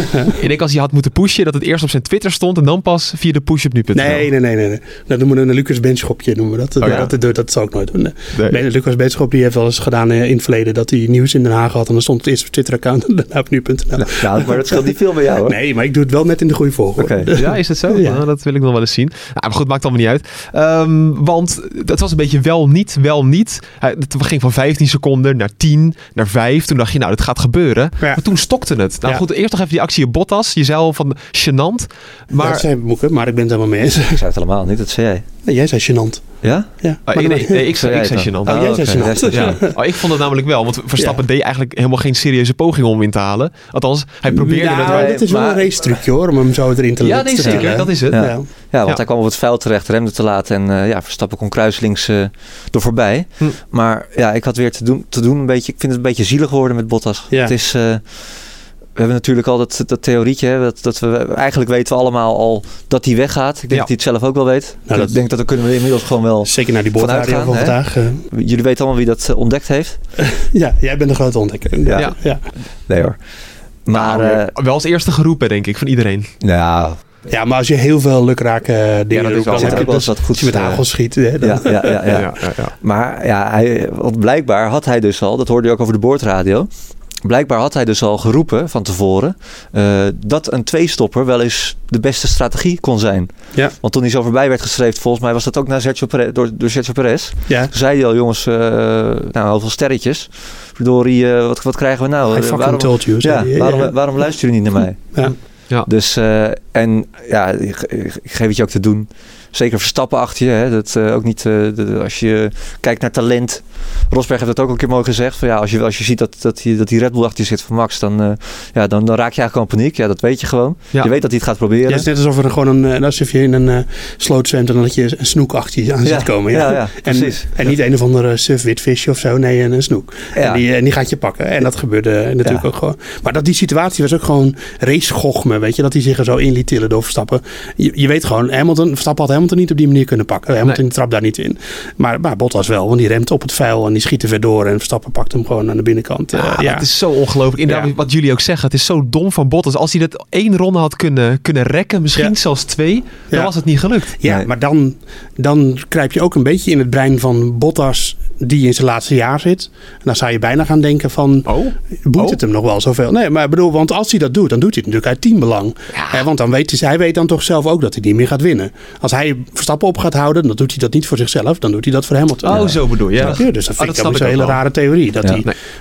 Ik denk als hij had moeten pushen, dat het eerst op zijn Twitter stond en dan pas via de push op nu.nl. Nee, nee, nee, nee. nee. Dat noemen we een Lucas Benschopje, noemen we dat. Oh, ja. dat, dat, dat zou ik nooit doen. Nee. Nee. Lucas Benschop die heeft wel eens gedaan eh, in het verleden dat hij nieuws in Den Haag had. En dan stond het eerst op Twitter-account en daarna op nu.nl. Nou, maar dat scheelt niet veel bij jou, hoor. Nee, maar ik doe het wel net in de goede volgorde. Ja, is het zo? Ja. Nou, dat wil ik nog wel eens zien. Nou, maar goed, maakt allemaal niet uit. Ehm, want dat was een beetje wel niet, wel niet. Het ging van 15 seconden naar 10, naar 5. Toen dacht je, nou, dat gaat gebeuren. Ja. Maar toen stokte het. Nou Ja. goed, eerst nog even die actie op Bottas. Je zei al van gênant. Maar, dat zei Moeke, maar ik ben het helemaal mee eens. Ik zei het helemaal niet, dat zei jij. Nee, jij zei gênant. Ja? Ja, Ah, nee, nee, nee, ik zei, ik Zei jij gênant. het Oh, jij oké, zei jij gênant. Ja. Oh, ik vond het namelijk wel, want Verstappen deed eigenlijk helemaal geen serieuze poging om in te halen. Althans, hij probeerde nou, het. maar- dit is wel een race trucje hoor, om hem zo erin te Ja, te nee, zeker. Dat is het. Ja. Ja. Ja, want Ja. hij kwam op het veld terecht, remde te laat en eh, ja, Verstappen kon kruislinks eh er voorbij. Hm. Maar ja, ik had weer te doen, te doen een beetje, ik vind het een beetje zielig geworden met Bottas. Ja. Het is, eh, we hebben natuurlijk al dat, dat theorietje, hè, dat, dat we, eigenlijk weten we allemaal al dat hij weggaat. Ik denk Ja. dat hij het zelf ook wel weet. Nou, dat- ik denk dat we kunnen we inmiddels gewoon wel, Zeker naar die boordradio van vandaag. eh. jullie weten allemaal wie dat eh, ontdekt heeft. ja, jij bent de grote ontdekker. Ja. Ja. ja. Nee hoor. Maar, Nou, eh, wel als eerste geroepen, denk ik, van iedereen. nou, Ja, maar als je heel veel lukrake eh, dingen dat is doet, dan heb je dus, wat als je met goeds, eh, hagel schiet. Hè, dan, ja, ja, ja, ja. ja, ja. Maar ja, hij, want blijkbaar had hij dus al, dat hoorde je ook over de boordradio. Blijkbaar had hij dus al geroepen van tevoren eh, dat een tweestopper wel eens de beste strategie kon zijn. Ja. Want toen hij zo voorbij werd geschreven, volgens mij was dat ook naar Sergio Perez, door, door Sergio Perez. ja. Toen zei hij al, jongens, eh nou, heel veel sterretjes. Verdorie, eh, wat, wat krijgen we nou? I fucking waarom, told you. ja, waarom, waarom luisteren jullie niet naar mij? Ja. Ja. Dus, eh, en ja, ik, ik geef het je ook te doen. Zeker Verstappen achter je. Hè? Dat, eh, ook niet, eh, de- als je kijkt naar talent. Rosberg heeft dat ook een keer mooi gezegd. Van, ja, als, je, als je ziet dat, dat, die, dat die Red Bull achter je zit van Max, dan, eh, ja, dan, dan raak je eigenlijk al in paniek. Ja, dat weet je gewoon. Ja. Je weet dat hij het gaat proberen. Ja, het is net alsof er gewoon een, eh, alsof je in een sloot zwemt en dat je een snoek achter je aan ziet komen. Ja, en, niet een of andere suf of zo, nee, een, een snoek. En, die, en die gaat je pakken. En dat gebeurde natuurlijk ook gewoon. Maar dat die situatie was ook gewoon racegochme, weet je, dat hij zich er zo in liet tillen door Verstappen. Je, je weet gewoon, Hamilton, Verstappen had Hamilton niet op die manier kunnen pakken. Hamilton Nee. trapt daar niet in. Maar, maar Bottas wel, want die remt op het vuil en die schiet er ver door en Verstappen pakt hem gewoon aan de binnenkant. Ja, Eh, ja. Het is zo ongelooflijk. Inderdaad, Ja. wat jullie ook zeggen. Het is zo dom van Bottas. Als hij dat één ronde had kunnen, kunnen rekken, misschien Ja. zelfs twee, dan was het niet gelukt. Ja, Nee. maar dan, dan kruip je ook een beetje in het brein van Bottas die in zijn laatste jaar zit. En dan zou je bijna gaan denken van, Oh? boeit Oh. het hem nog wel zoveel? Nee, maar ik bedoel, want als hij dat doet, dan doet hij het natuurlijk uit teambelang. Hè, want dan weet hij, hij weet dan toch zelf ook dat hij niet meer gaat winnen. Als hij Verstappen op gaat houden, dan doet hij dat niet voor zichzelf, dan doet hij dat voor Hamilton. Oh, zo bedoel je. Ja. Dus dat Oh, vind ik ook een hele wel. rare theorie. Dat Ja.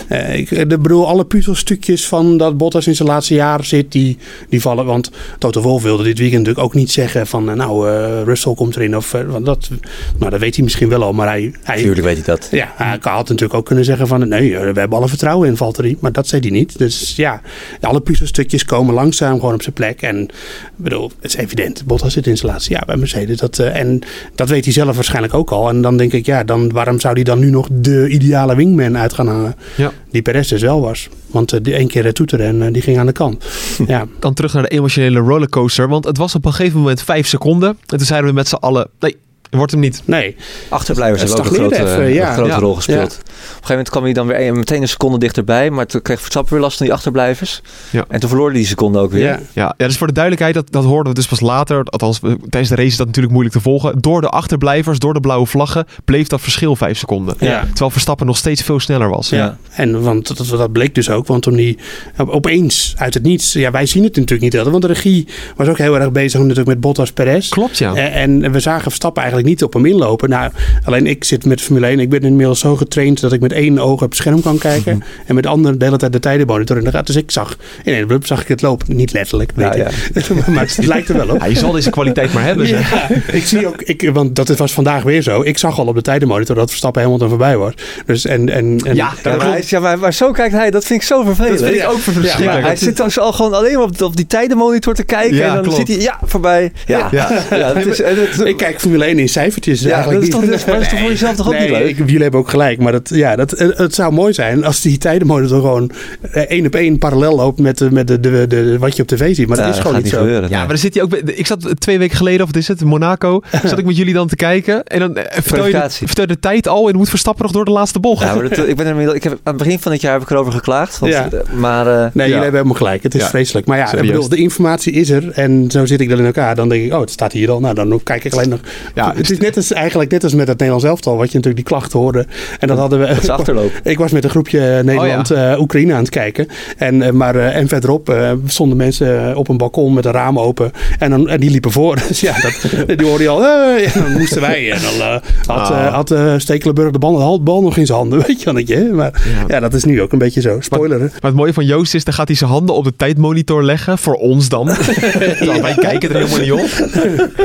hij, eh, ik, ik bedoel, alle puzzelstukjes van dat Bottas in zijn laatste jaar zit, die, die vallen. Want Toto Wolff wilde dit weekend natuurlijk ook niet zeggen van, eh, nou, eh, Russell komt erin. Of, want dat, nou, dat weet hij misschien wel al, maar hij... hij Tuurlijk weet hij dat. Ja, hij had natuurlijk ook kunnen zeggen van nee, eh, we hebben alle vertrouwen in Valtteri. Maar dat zei hij niet. Dus ja, alle puzzelstukjes komen langzaam gewoon op zijn plek. En ik bedoel, het is evident. Bottas zit in zijn laatste jaar bij Mercedes. Dat, eh, en dat weet hij zelf waarschijnlijk ook al. En dan denk ik, ja, dan, waarom zou hij dan nu nog de ideale wingman uit gaan hangen? Ja. Die Perez dus wel was. Want eh, die één keer toeteren en die ging aan de kant. ja, Dan terug naar de emotionele rollercoaster. Want het was op een gegeven moment vijf seconden. En toen zeiden we met z'n allen, nee, wordt hem niet. nee. Achterblijvers hebben ook een grote, stagneerde even, ja. een grote Ja. rol gespeeld. Op een gegeven moment kwam hij dan weer een- meteen een seconde dichterbij. Maar toen kreeg Verstappen weer last van die achterblijvers. Ja. En toen verloor hij die seconde ook weer. Ja. Ja, ja, dus voor de duidelijkheid, dat, dat hoorden we dus pas later. Althans, tijdens de race is dat natuurlijk moeilijk te volgen. Door de achterblijvers, door de blauwe vlaggen, bleef dat verschil vijf seconden. Ja. Terwijl Verstappen nog steeds veel sneller was. Ja. En want dat, dat bleek dus ook, want toen die op- opeens uit het niets, ja, wij zien het natuurlijk niet altijd, want de regie was ook heel erg bezig natuurlijk met Bottas Perez. Klopt, ja. Eh, En we zagen Verstappen eigenlijk niet op hem inlopen. Nou, alleen ik zit met Formule 1. Ik ben inmiddels zo getraind dat ik met één oog op het scherm kan kijken. En met de andere de hele tijd de tijdenmonitor in de gaten. Dus ik zag, in een blub zag ik het lopen. Niet letterlijk, weet Ja, ik. maar het lijkt er wel op. Ja, je zal deze kwaliteit maar hebben. zeg. Ja, ik zie ook, ik, want dat was vandaag weer zo. Ik zag al op de tijdenmonitor dat Verstappen helemaal voorbij was. Dus en, en, en Ja, maar, hij is- ja, maar, maar zo kijkt hij, dat vind ik zo vervelend. Dat vind ik ook verschrikkelijk. Ja, hij zit dan zo al gewoon alleen maar op, op die tijdenmonitor te kijken. Ja, en dan klopt. zit hij, ja, voorbij. Ja, ja. Ja. dat is, en het- ik kijk Formule 1 in cijfertjes. Ja, eigenlijk dat is toch- maar dat is toch voor jezelf toch ook niet leuk? Ik, jullie hebben ook gelijk, maar dat, ja, dat, eh, het zou mooi zijn als die tijdenmonitor gewoon eh, één op één parallel loopt met, de, met de, de, de, wat je op tv ziet. Maar dat Ja, is gewoon niet zo. gebeuren. Ja, nee. maar dan zit hij ook. bij- Ik zat twee weken geleden, of wat is het, in Monaco. zat ik met jullie dan te kijken. En dan eh, vertel je, de, vertel tijd al. En moet Verstappen nog door de laatste bocht. Ja, maar dat, ik ben er inmiddels- ik heb, aan het begin van dit jaar heb ik erover geklaagd. Want, Ja. eh, Maar eh, Nee, Ja. jullie hebben helemaal gelijk. Het is Ja. vreselijk. Maar ja, ik bedoel, de informatie is er. En zo zit ik dan in elkaar. Dan denk ik, oh, het staat hier al. Nou, dan kijk ik alleen nog. Ja, het is net als, eigenlijk net als met het Nederlands elftal. Wat je natuurlijk die klachten hoorde. En dat hadden we... dat is achterlopen. Ik was met een groepje Nederland-Oekraïne aan het kijken. En, eh, maar, eh, en verderop eh, stonden mensen op een balkon met een raam open. En, dan, en die liepen voor. Dus ja, dat, die hoorde je al. eh, en dan moesten wij. En dan eh, had, Ah. eh, had eh, Stekelenburg de bal, de bal nog in zijn handen. Weet je wel, denk je, hè? Maar Ja. ja, dat is nu ook een beetje zo. Spoiler. Maar het mooie van Joost is, dan gaat hij zijn handen op de tijdmonitor leggen. Voor ons dan. Wij kijken er helemaal niet op.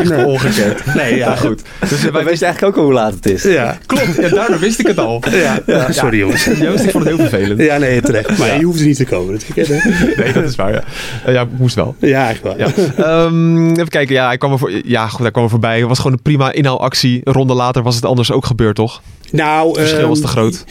Echt ongekend. Nee, ja, Ja, goed. Dus eh, Wij wij wisten eigenlijk ook al hoe laat het is. Ja, Klopt, ja, daardoor wist ik het al. ja, ja, sorry jongens. Joost, ik vond het heel vervelend. Ja, nee, terecht. Maar je hoeft er niet te komen. Nee, dat is waar. Ja, Eh, ja moest wel. Ja, eigenlijk wel. Ja. Ehm, even kijken, ja, hij kwam er voor, ja, goed, hij kwam er voorbij. Het was gewoon een prima inhaalactie. Een ronde later was het anders ook gebeurd, toch? Nou, Het verschil ehm, was te groot.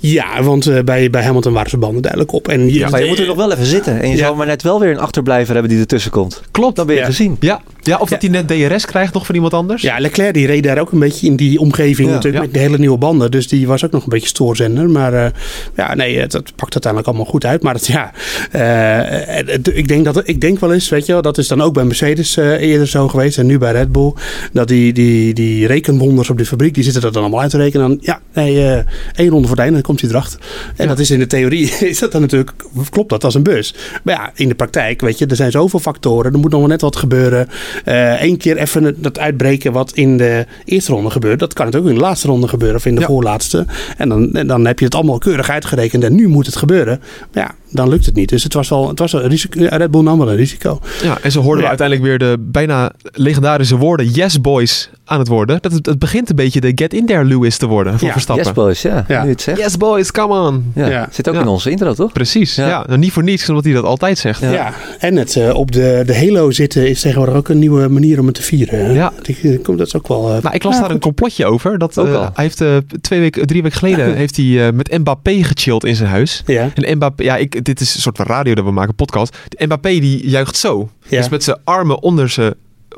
Ja, want eh, bij, bij Hamilton waren ze banden duidelijk op. En je, Maar je moet er nog wel even zitten. En je Ja. zal maar net wel weer een achterblijver hebben die ertussen komt. Klopt. Dan ben je Ja. gezien. Ja, ja of dat hij net DRS krijgt nog van iemand anders. Ja, Leclerc die reed daar ook een beetje in die omgeving Ja, natuurlijk ja. met de hele nieuwe banden. Dus die was ook nog een beetje stoorzender. Maar eh, ja, nee, het, het pakt uiteindelijk allemaal goed uit. Maar het, ja, eh, het- ik, denk dat, ik denk wel eens, weet je wel, dat is dan ook bij Mercedes eh, eerder zo geweest. En nu bij Red Bull. Dat die, die, die rekenwonders op de fabriek, die zitten er dan allemaal uit te rekenen. Dan, ja, nee, eh één ronde voor het einde, dan komt hij erachter. En Ja. dat is in de theorie, is dat dan natuurlijk, klopt dat als een bus. Maar ja, in de praktijk, weet je, er zijn zoveel factoren. Er moet nog wel net wat gebeuren. Eén keer even dat uitbreken wat in de eerste ronde gebeurt. Dat kan natuurlijk ook in de laatste ronde gebeuren of in de Ja. voorlaatste. En dan, en dan heb je het allemaal keurig uitgerekend en nu moet het gebeuren. Maar ja, dan lukt het niet. Dus het was wel, het was een risico. Red Bull nam wel een risico. Ja, en zo hoorden we uiteindelijk weer de bijna legendarische woorden Yes Boys aan het worden. Dat het, het begint een beetje de Get In There Lewis te worden voor Ja, Verstappen. Yes boys, ja. Ja. Nu het zegt. Yes boys, come on. Ja. Ja. Zit ook Ja. in onze intro, toch? Precies, ja. Ja. Nou, niet voor niets, omdat hij dat altijd zegt. Ja. Ja. En het eh, op de, de Halo zitten is tegenwoordig ook een nieuwe manier om het te vieren. hè? Ja. Komt dat is ook wel. eh, Nou, ik las ja, daar een complotje over. Dat, eh, hij heeft twee weken, drie weken geleden heeft hij met Mbappé gechilled in zijn huis. Ja. En Mbappé, ja, ik, dit is een soort van radio dat we maken, podcast. Mbappé die juicht zo. Ja. Dus met zijn armen onder zijn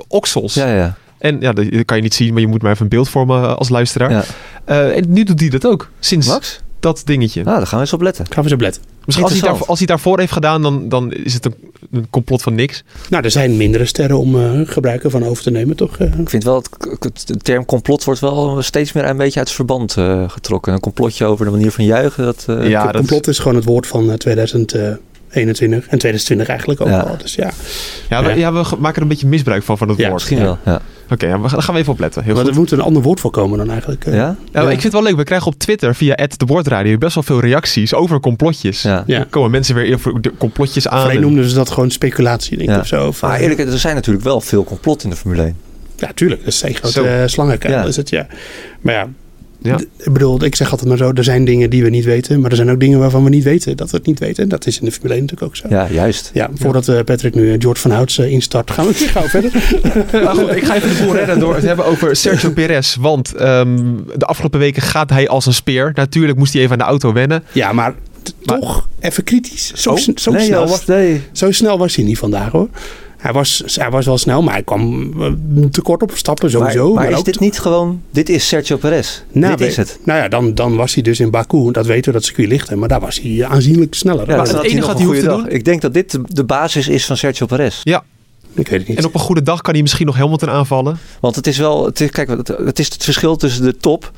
oksels. Ja, ja. En ja, dat kan je niet zien, maar je moet maar even een beeld vormen als luisteraar. Ja. Eh, en nu doet hij dat ook, sinds Max? Dat dingetje. Nou, daar gaan we eens op letten. Gaan we zo blad. Misschien als hij, daarvoor, als hij daarvoor heeft gedaan, dan, dan is het een, een complot van niks. Nou, er zijn mindere sterren om eh, gebruiken van over te nemen, toch? Eh, Ik vind wel, het, het- de term complot wordt wel steeds meer een beetje uit het verband eh, getrokken. Een complotje over de manier van juichen. Dat, eh, Ja, dat complot is gewoon het woord van eh, 2021 en 2020 eigenlijk ook Ja. al. Dus ja, Ja, we, Ja. ja, we ge- maken er een beetje misbruik van, van het Ja, woord. misschien Ja. wel. Ja. Oké, ja, we gaan- daar gaan we even op letten. Heel maar goed. er moet een ander woord voor komen dan eigenlijk. eh. Ja? Ja, Ik vind het wel leuk. We krijgen op Twitter via de Boordradio best wel veel reacties over complotjes. Ja. Ja. Er komen mensen weer even voor de complotjes aan. Voorheen en- noemden ze dat gewoon speculatie, denk ik, Ja. of zo. Of, Maar eh, eerlijk, er zijn natuurlijk wel veel complot in de Formule 1. Ja, tuurlijk. Dat is een grote Zo. slangenkuil, Ja. is het, ja. Maar ja, Ja. ik bedoel, ik zeg altijd maar zo, er zijn dingen die we niet weten, maar er zijn ook dingen waarvan we niet weten dat we het niet weten. En dat is in de Formule 1 natuurlijk ook zo. Ja, juist. Ja, voordat eh, Patrick nu eh, George van Houts instart, gaan we, gaan we verder. Maar goed, ik ga even de boel redden door het hebben over Sergio Perez. Want ehm, de afgelopen weken gaat hij als een speer. Natuurlijk moest hij even aan de auto wennen. Ja, maar toch even kritisch. Zo, Oh, zo, nee, snel Joost, was, nee. zo snel was hij niet vandaag hoor. Hij was, hij was wel snel, maar hij kwam eh, te kort op stappen sowieso. Maar, maar is ook dit niet gewoon... Dit is Sergio Perez. Nou, dit is het. Nou ja, dan, dan was hij dus in Baku. Dat weten we dat circuit ligt. Maar daar was hij aanzienlijk sneller. Ja, Maar het enige wat hij hoeft te dag. Ik denk dat dit de, basis is van Sergio Perez. Ja, ik weet het niet. en op een goede dag kan hij misschien nog Hamilton aanvallen. Want het is wel... Het is, kijk, het, het is het verschil tussen de top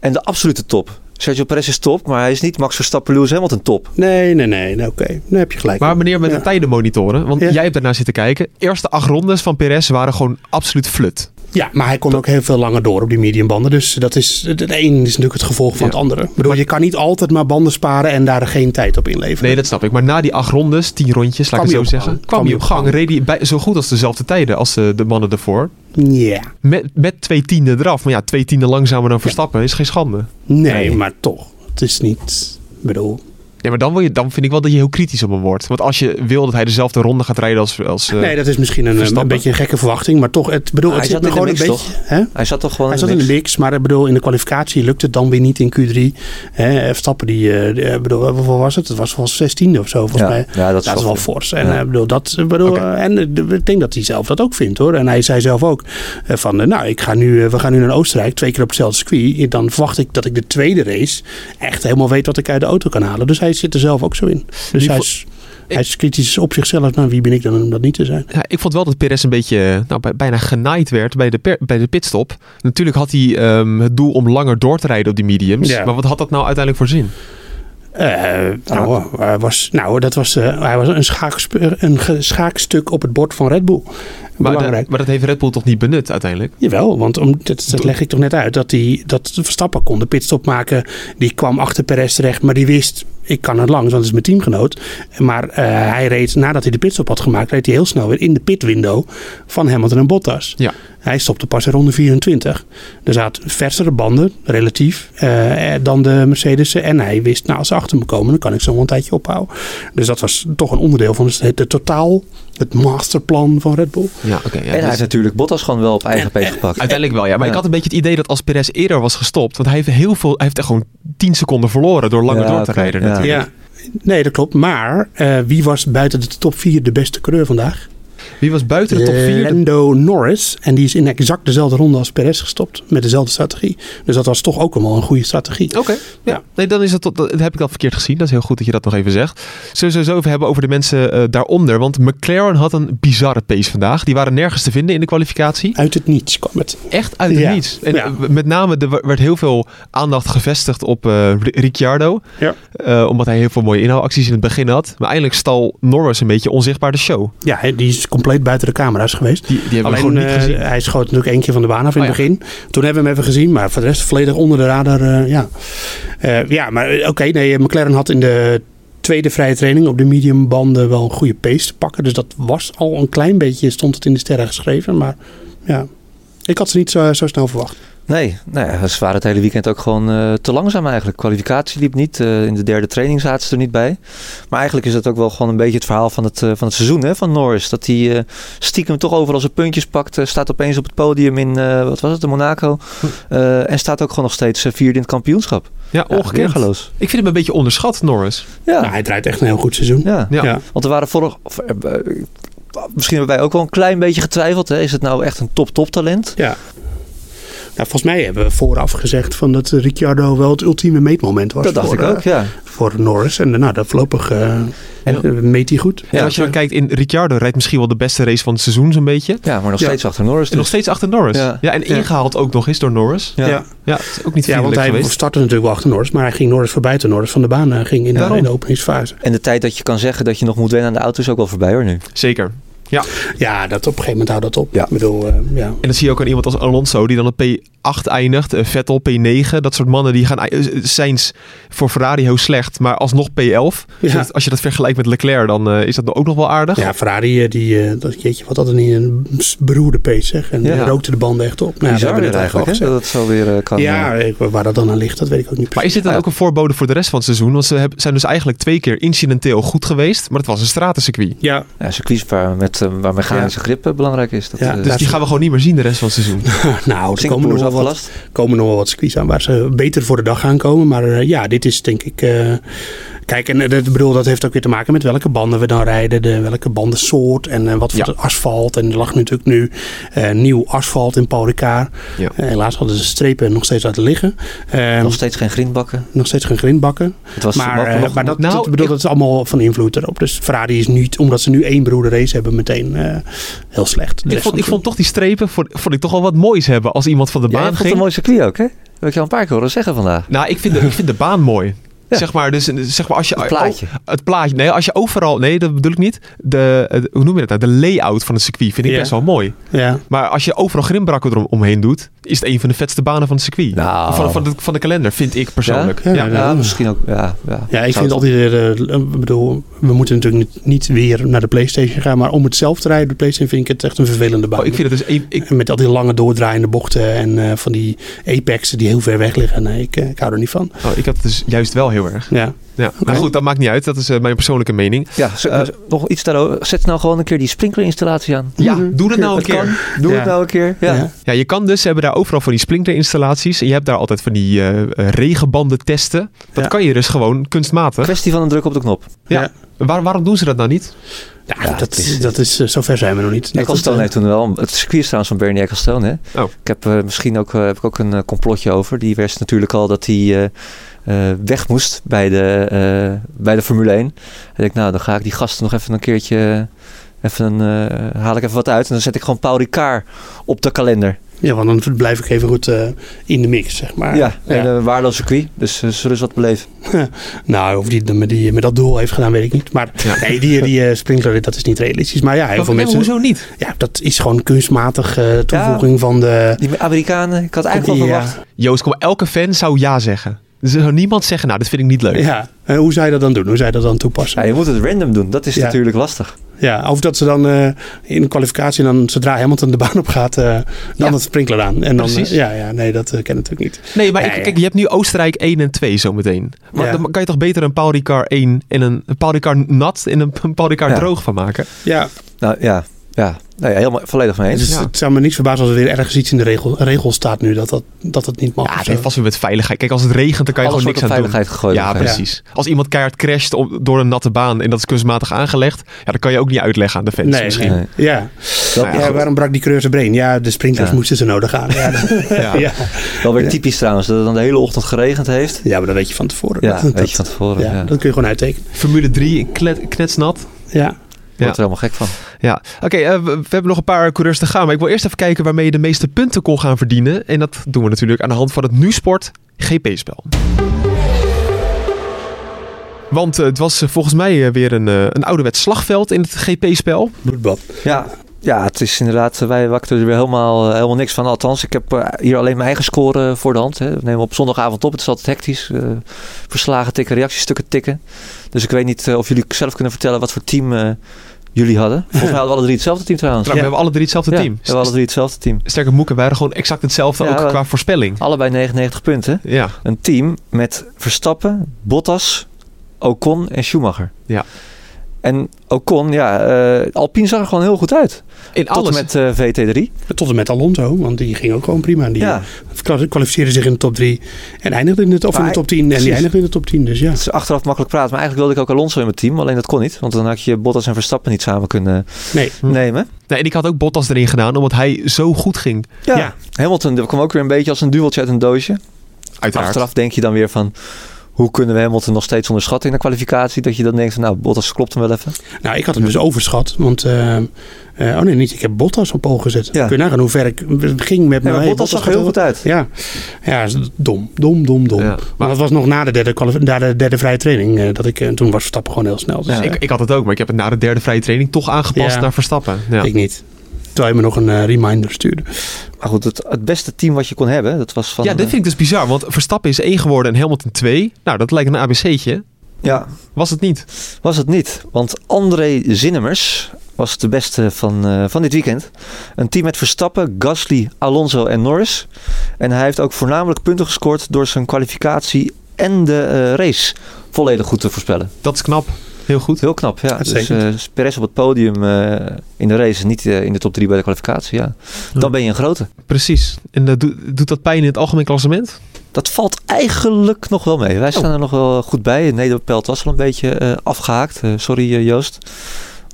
en de absolute top. Sergio Perez is top, maar hij is niet Max Verstappen, Lewis Hamilton top. Nee, nee, nee. nee Oké, dan heb je gelijk. Maar meneer met Ja. de tijden monitoren, want Ja. jij hebt daarnaar zitten kijken. Eerste acht rondes van Perez waren gewoon absoluut flut. Ja, maar hij kon ook heel veel langer door op die mediumbanden. Dus dat is, het een is natuurlijk het gevolg van Ja. het andere. Ik bedoel, je kan niet altijd maar banden sparen en daar geen tijd op inleveren. Nee, dat snap ik. Maar na die acht rondes, tien rondjes, laat ik het zo zeggen, gang. kwam hij op gang. Reed hij bij, zo goed als dezelfde tijden als eh, de mannen ervoor. Ja. Met, met twee tienden eraf. Maar ja, twee tienden langzamer dan Verstappen is geen schande. Nee, Nee. maar toch. Het is niet... Ik bedoel... Ja, maar dan, wil je, dan vind ik wel dat je heel kritisch op hem wordt. Want als je wil dat hij dezelfde ronde gaat rijden als... als eh, nee, dat is misschien een, een Verstappen. beetje een gekke verwachting. Maar toch, het, bedoel, Ah, het hij zit zat in de gewoon een mix, beetje... Hè? Hij zat toch gewoon Hij in zat de in de mix. maar ik bedoel, in de kwalificatie lukt het dan weer niet in Q3. Hè, Verstappen, die, eh, eh, bedoel, hoeveel was het? Het was volgens 16 of zo, volgens Ja, mij. ja, dat is dat is wel fors. En, Ja. eh, bedoel, dat, ik bedoel, eh, en eh, ik denk dat hij zelf dat ook vindt hoor. En hij zei zelf ook eh, van, eh, nou, ik ga nu, eh, we gaan nu naar Oostenrijk, twee keer op hetzelfde circuit. Dan verwacht ik dat ik de tweede race echt helemaal weet wat ik uit de auto kan halen. Dus hij zit er zelf ook zo in. Dus Die hij is, hij is kritisch op zichzelf. Nou, wie ben ik dan om dat niet te zijn? Ja, ik vond wel dat Perez een beetje nou, bij- bijna genaaid werd bij de, per- bij de pitstop. Natuurlijk had hij ehm, het doel om langer door te rijden op die mediums. Ja. Maar wat had dat nou uiteindelijk voor zin? Eh, nou, hij was, nou, dat was, eh, hij was een, een schaakstuk op het bord van Red Bull. Maar, maar dat heeft Red Bull toch niet benut uiteindelijk? Jawel, want om, dat, dat leg ik toch net uit. Dat, die, dat Verstappen kon de pitstop maken. Die kwam achter Perez terecht. Maar die wist, ik kan het langs, want het is mijn teamgenoot. Maar eh, hij reed, nadat hij de pitstop had gemaakt... reed hij heel snel weer in de pitwindow van Hamilton en Bottas. Ja. Hij stopte pas in ronde 24. Er zaten versere banden, relatief, eh, dan de Mercedes. En hij wist, nou als ze achter me komen, dan kan ik ze nog een tijdje ophouden. Dus dat was toch een onderdeel van het, het totaal, het masterplan van Red Bull. Ja, oké. ja, En hij dus- heeft natuurlijk Bottas gewoon wel op eigen peet gepakt. Uiteindelijk wel, ja. Maar Ja. ik had een beetje het idee dat als Perez eerder was gestopt... want hij heeft, heel veel, hij heeft echt gewoon 10 seconden verloren door langer Ja, door te oké, rijden ja. Natuurlijk. Ja, nee, dat klopt. Maar eh, wie was buiten de top 4 de beste coureur vandaag? Wie was buiten de top 4? Lando Norris. En die is in exact dezelfde ronde als Perez gestopt. Met dezelfde strategie. Dus dat was toch ook wel een goede strategie. Oké, ja. Ja. Nee, dan is dat, tot- dat heb ik al verkeerd gezien. Dat is heel goed dat je dat nog even zegt. Zullen we zo even hebben over de mensen eh, daaronder? Want McLaren had een bizarre pace vandaag. Die waren nergens te vinden in de kwalificatie. Uit het niets kwam het. Echt uit het Ja. niets. En Ja. eh, met name, er werd heel veel aandacht gevestigd op eh, Ri- Ricciardo. Ja. Eh, omdat hij heel veel mooie inhoudacties in het begin had. Maar eindelijk stal Norris een beetje onzichtbaar de show. Ja, hè, die is compleet buiten de camera's geweest. Die, die Alleen niet eh, gezien. hij schoot natuurlijk één keer van de baan af in Oh, het ja. begin. Toen hebben we hem even gezien. Maar voor de rest volledig onder de radar. eh, ja. Eh, ja, maar oké. nee, McLaren had in de tweede vrije training op de medium banden wel een goede pace te pakken. Dus dat was al een klein beetje, stond het in de sterren geschreven. Maar ja, ik had ze niet zo, zo snel verwacht. Nee, nou ja, ze waren het hele weekend ook gewoon eh, te langzaam eigenlijk. Kwalificatie liep niet. eh, in de derde training zaten ze er niet bij. Maar eigenlijk is dat ook wel gewoon een beetje het verhaal van het, eh, van het seizoen hè, van Norris. Dat hij eh, stiekem toch overal zijn puntjes pakt. staat opeens op het podium in, eh, wat was het, in Monaco. Eh, en staat ook gewoon nog steeds vierde in het kampioenschap. Ja, Ja, ongekend. Ik vind hem een beetje onderschat, Norris. Ja, Nou, hij draait echt een heel goed seizoen. ja. Ja. Ja. Want er waren vorig... of, Misschien hebben wij ook wel een klein beetje getwijfeld. Hè? Is het nou echt een top-top talent? Ja. Nou, volgens mij hebben we vooraf gezegd van dat Ricciardo wel het ultieme meetmoment was. Dat dacht voor, ik ook, eh, ja. voor Norris. En eh, nou, dat voorlopig eh, En- meet hij goed. En als je dan kijkt in Ricciardo rijdt misschien wel de beste race van het seizoen zo'n beetje. Ja, maar nog Ja. steeds achter Norris. En nog Dus. steeds achter Norris. Ja. Ja, en Ja. ingehaald ook nog eens door Norris. Ja. Ja. Ja, is ook niet Ja, want hij geweest. startte natuurlijk wel achter Norris, maar hij ging Norris voorbij toen Norris van de baan ging in de, in de openingsfase. En de tijd dat je kan zeggen dat je nog moet wennen aan de auto is ook wel voorbij hoor nu. Zeker. Ja, dat op een gegeven moment houdt dat op. Ja. Ik bedoel, eh, ja. En dan zie je ook aan iemand als Alonso, die dan op P8 eindigt. eh, Vettel P9. Dat soort mannen die gaan eh, Sainz voor Ferrari heel slecht, maar alsnog P11. Dus Ja. als je dat vergelijkt met Leclerc, dan eh, is dat ook nog wel aardig. ja, Ferrari, eh, die, eh, dat, jeetje, wat had er niet een beroerde pace, zeg. En Ja. die rookte de banden echt op. Nou, ja, hebben we net al eigenlijk hè, dat het zo weer eh, kan. Ja, eh, waar dat dan aan ligt, dat weet ik ook niet. Maar is dit dan ook een voorbode voor de rest van het seizoen? Want ze hebben, zijn dus eigenlijk twee keer incidenteel goed geweest, maar het was een stratencircuit. Ja, ja, circuits waar, met, eh, waar mechanische grip eh, belangrijk is. Dat, Ja, eh, Dus die gaan we gewoon niet meer zien de rest van het seizoen. nou, Singapore komen nog, wel wat, komen nog wel wat circuits aan waar ze beter voor de dag gaan komen. Maar eh, ja, dit is denk ik... kijk, en eh, dat, bedoel, dat heeft ook weer te maken met welke banden we dan rijden. De, welke bandensoort en eh, wat voor Ja. asfalt. En er lag natuurlijk nu eh, nieuw asfalt in Paul. Ja. Helaas hadden ze strepen nog steeds laten liggen. Eh, Nog steeds geen grindbakken. nog steeds geen grindbakken. Het was Maar, nog- eh, maar dat, nou, dat, bedoel, ik- dat is allemaal van invloed erop. Dus Ferrari is niet, omdat ze nu één beroerde race hebben, meteen eh, heel slecht. Ik vond, ik vond toch die strepen vond, vond ik toch wel wat moois hebben als iemand van de baan het ging. een mooi circuit ook, hè? Dat heb ik je al een paar keer horen zeggen vandaag. Nou, ik vind de, ik vind de baan mooi. Ja. Zeg maar, dus, zeg maar als je Het plaatje. oh, het plaatje. Nee, als je overal. Nee, dat bedoel ik niet. De, hoe noem je dat nou? De layout van het circuit vind ik Ja. best wel mooi. Ja. Maar als je overal grimbrakken erom omheen doet, is het een van de vetste banen van het circuit. Nou. Van, van, de, van de kalender, vind ik persoonlijk. Ja? Ja, Ja, Ja, misschien ook. Ja, ja. Ja, ik Zou vind het- altijd, eh, ik bedoel, we moeten natuurlijk niet, niet weer naar de PlayStation gaan, maar om het zelf te rijden, de PlayStation vind ik het echt een vervelende baan. Oh, ik vind het dus. Ik, met al die lange doordraaiende bochten en eh, van die apexen die heel ver weg liggen. Nee, ik, eh, ik hou er niet van. oh, ik had het dus juist wel heel erg. Ja, Ja, maar goed, dat maakt niet uit. Dat is eh, mijn persoonlijke mening. Ja, Eh, nog iets daarover. Zet nou gewoon een keer die sprinklerinstallatie aan. Ja, doe dat nou een Het keer. kan. Doe Ja. het nou een keer. Ja. Ja. Ja, je kan dus, ze hebben daar overal van die sprinklerinstallaties. En je hebt daar altijd van die eh, regenbanden testen. Dat Ja. kan je dus gewoon kunstmatig. Kwestie van een druk op de knop. Ja. Ja. Waar, waarom doen ze dat nou niet? Ja, Ja, dat, het is- dat is, zover zijn we nog niet. Dat Ecclestone heeft toen wel, het circuit is trouwens van Bernie Ecclestone. Hè? Oh. Ik heb eh, misschien ook, heb ik ook een complotje over. Die wist natuurlijk al dat hij eh, weg moest bij de, eh, bij de Formule 1. En ik denk, nou, dan ga ik die gasten nog even een keertje, even, eh, haal ik even wat uit. En dan zet ik gewoon Paul Ricard op de kalender. Ja, want dan blijf ik even goed eh, in de mix, zeg maar. ja, en een waardeloos circuit. Dus eh, zullen ze wat beleven. Nou, of die met, die, met dat doel heeft gedaan, weet ik niet. Maar Ja. nee, die, die sprinkler, dat is niet realistisch. Maar ja, heel veel mensen... hoezo niet? Ja, dat is gewoon kunstmatig eh, toevoeging van de... Die Amerikanen, ik had eigenlijk wel Ja. verwacht. Joost, kom, elke fan zou ja zeggen. Er zou niemand zeggen, nou, dit vind ik niet leuk. Ja, en hoe zou je dat dan doen? Hoe zou je dat dan toepassen? Ja, je moet het random doen. Dat is Ja. natuurlijk lastig. Ja, of dat ze dan eh, in de kwalificatie, dan, zodra Hamilton de baan op gaat, eh, dan Ja. het sprinkler aan. En dan, Precies. eh, ja, ja, nee, dat eh, ken ik natuurlijk niet. Nee, maar Ja, ik- ja. kijk, je hebt nu Oostenrijk 1 en 2 zometeen. Maar Ja. dan kan je toch beter een Paul Ricard 1 en een, een Paul Ricard nat en een, een Paul Ricard Ja. droog van maken? Ja, Nou ja, ja. Nou, ja helemaal volledig mee eens. dus Ja. het zou me niet verbazen als er weer ergens iets in de regel, regel staat nu dat dat, dat het niet mag. Ja, het heeft vast weer met veiligheid. Kijk, als het regent, dan kan je Alles gewoon niks aan veiligheid doen. gegooid. Ja, precies. Als iemand keihard crasht op, door een natte baan en dat is kunstmatig aangelegd, ja, dan kan je ook niet uitleggen aan de fans Nee, misschien. Nee. Ja. Nou ja, waarom brak die coureur zijn brain? Ja, de sprinklers Ja. moesten ze nodig gaan. Ja, Ja. ja. wel weer typisch trouwens, dat het dan de hele ochtend geregend heeft. ja, maar dat weet je van tevoren. Ja, dat, weet je van tevoren. ja, Ja, dat kun je gewoon uittekenen. Formule 3, klet, knetsnat. Ja. Wordt er helemaal gek van. Ja, oké, eh, we, we hebben nog een paar coureurs te gaan. Maar ik wil eerst even kijken waarmee je de meeste punten kon gaan verdienen. En dat doen we natuurlijk aan de hand van het Nu-sport GP-spel. Want eh, het was eh, volgens mij weer een, een ouderwets slagveld in het GP-spel. Bloedbad. Ja, ja, het is inderdaad, eh, wij wakten er weer helemaal, eh, helemaal niks van. Althans, ik heb eh, hier alleen mijn eigen score voor de hand. Hè. We nemen op zondagavond op, het is altijd hectisch. verslagen tikken, reactiestukken tikken. Dus ik weet niet of jullie zelf kunnen vertellen wat voor team jullie hadden. Volgens mij hadden we alle drie hetzelfde team trouwens. We hebben alle drie hetzelfde ja, team. we hebben alle drie hetzelfde team. Sterker Moeken, wij hadden gewoon exact hetzelfde, Ja, ook qua voorspelling. Allebei 99 punten. Ja, Een team met Verstappen, Bottas, Ocon en Schumacher. Ja. En Ocon, ja, eh Alpine zag er gewoon heel goed uit. in Tot alles. en met eh, VT3. Tot en met Alonso, want die ging ook gewoon prima. Die Ja. ja. kwalificeerde zich in de top 3 en eindigde in de, of in de top 10. En die eindigde in de top 10, dus ja. Het is achteraf makkelijk praten, maar eigenlijk wilde ik ook Alonso in mijn team. Alleen dat kon niet, want dan had je Bottas en Verstappen niet samen kunnen Nee. nemen. Nee, en ik had ook Bottas erin gedaan, omdat hij zo goed ging. Ja. Ja. Hamilton dat kwam ook weer een beetje als een duweltje uit een doosje. Uiteraard. Achteraf denk je dan weer van... Hoe kunnen we Hamilton nog steeds onderschatten in de kwalificatie? Dat je dan denkt van nou, Bottas klopt hem wel even. Nou, ik had hem dus overschat, want... eh, eh, oh nee, niet. Ik heb Bottas op ogen gezet. Ja. Kun je nagaan hoe ver ik ging met Ja, mijn... maar Bottas zag er heel goed uit. Ja, ja is dom, dom, dom, dom. Ja, maar, maar- dat was nog na de derde, na de derde vrije training. eh, dat ik, toen was Verstappen gewoon heel snel. Dus Ja. Ik, ik had het ook, maar ik heb het na de derde vrije training toch aangepast Ja. naar Verstappen. Ja. ik niet. Terwijl je me nog een eh, reminder stuurde. Maar goed, het, het beste team wat je kon hebben, dat was van... ja, dit eh, vind ik dus bizar, want Verstappen is 1 geworden en Hamilton 2. Nou, dat lijkt een ABC'tje. ja, Was het niet? was het niet. Want André Zinnemers was de beste van, eh, van dit weekend. Een team met Verstappen, Gasly, Alonso en Norris. En hij heeft ook voornamelijk punten gescoord door zijn kwalificatie en de eh, race volledig goed te voorspellen. Dat is knap. Heel goed. Heel knap, ja. Dus Uitstekend. eh Perez op het podium eh, in de race, niet eh, in de top 3 bij de kwalificatie, ja. Dan ben je een grote. Precies. En doet- doet dat pijn in het algemeen klassement? Dat valt eigenlijk nog wel mee. Wij staan er nog wel goed bij. Nederpelt was al een beetje eh, afgehaakt. Eh, sorry Joost.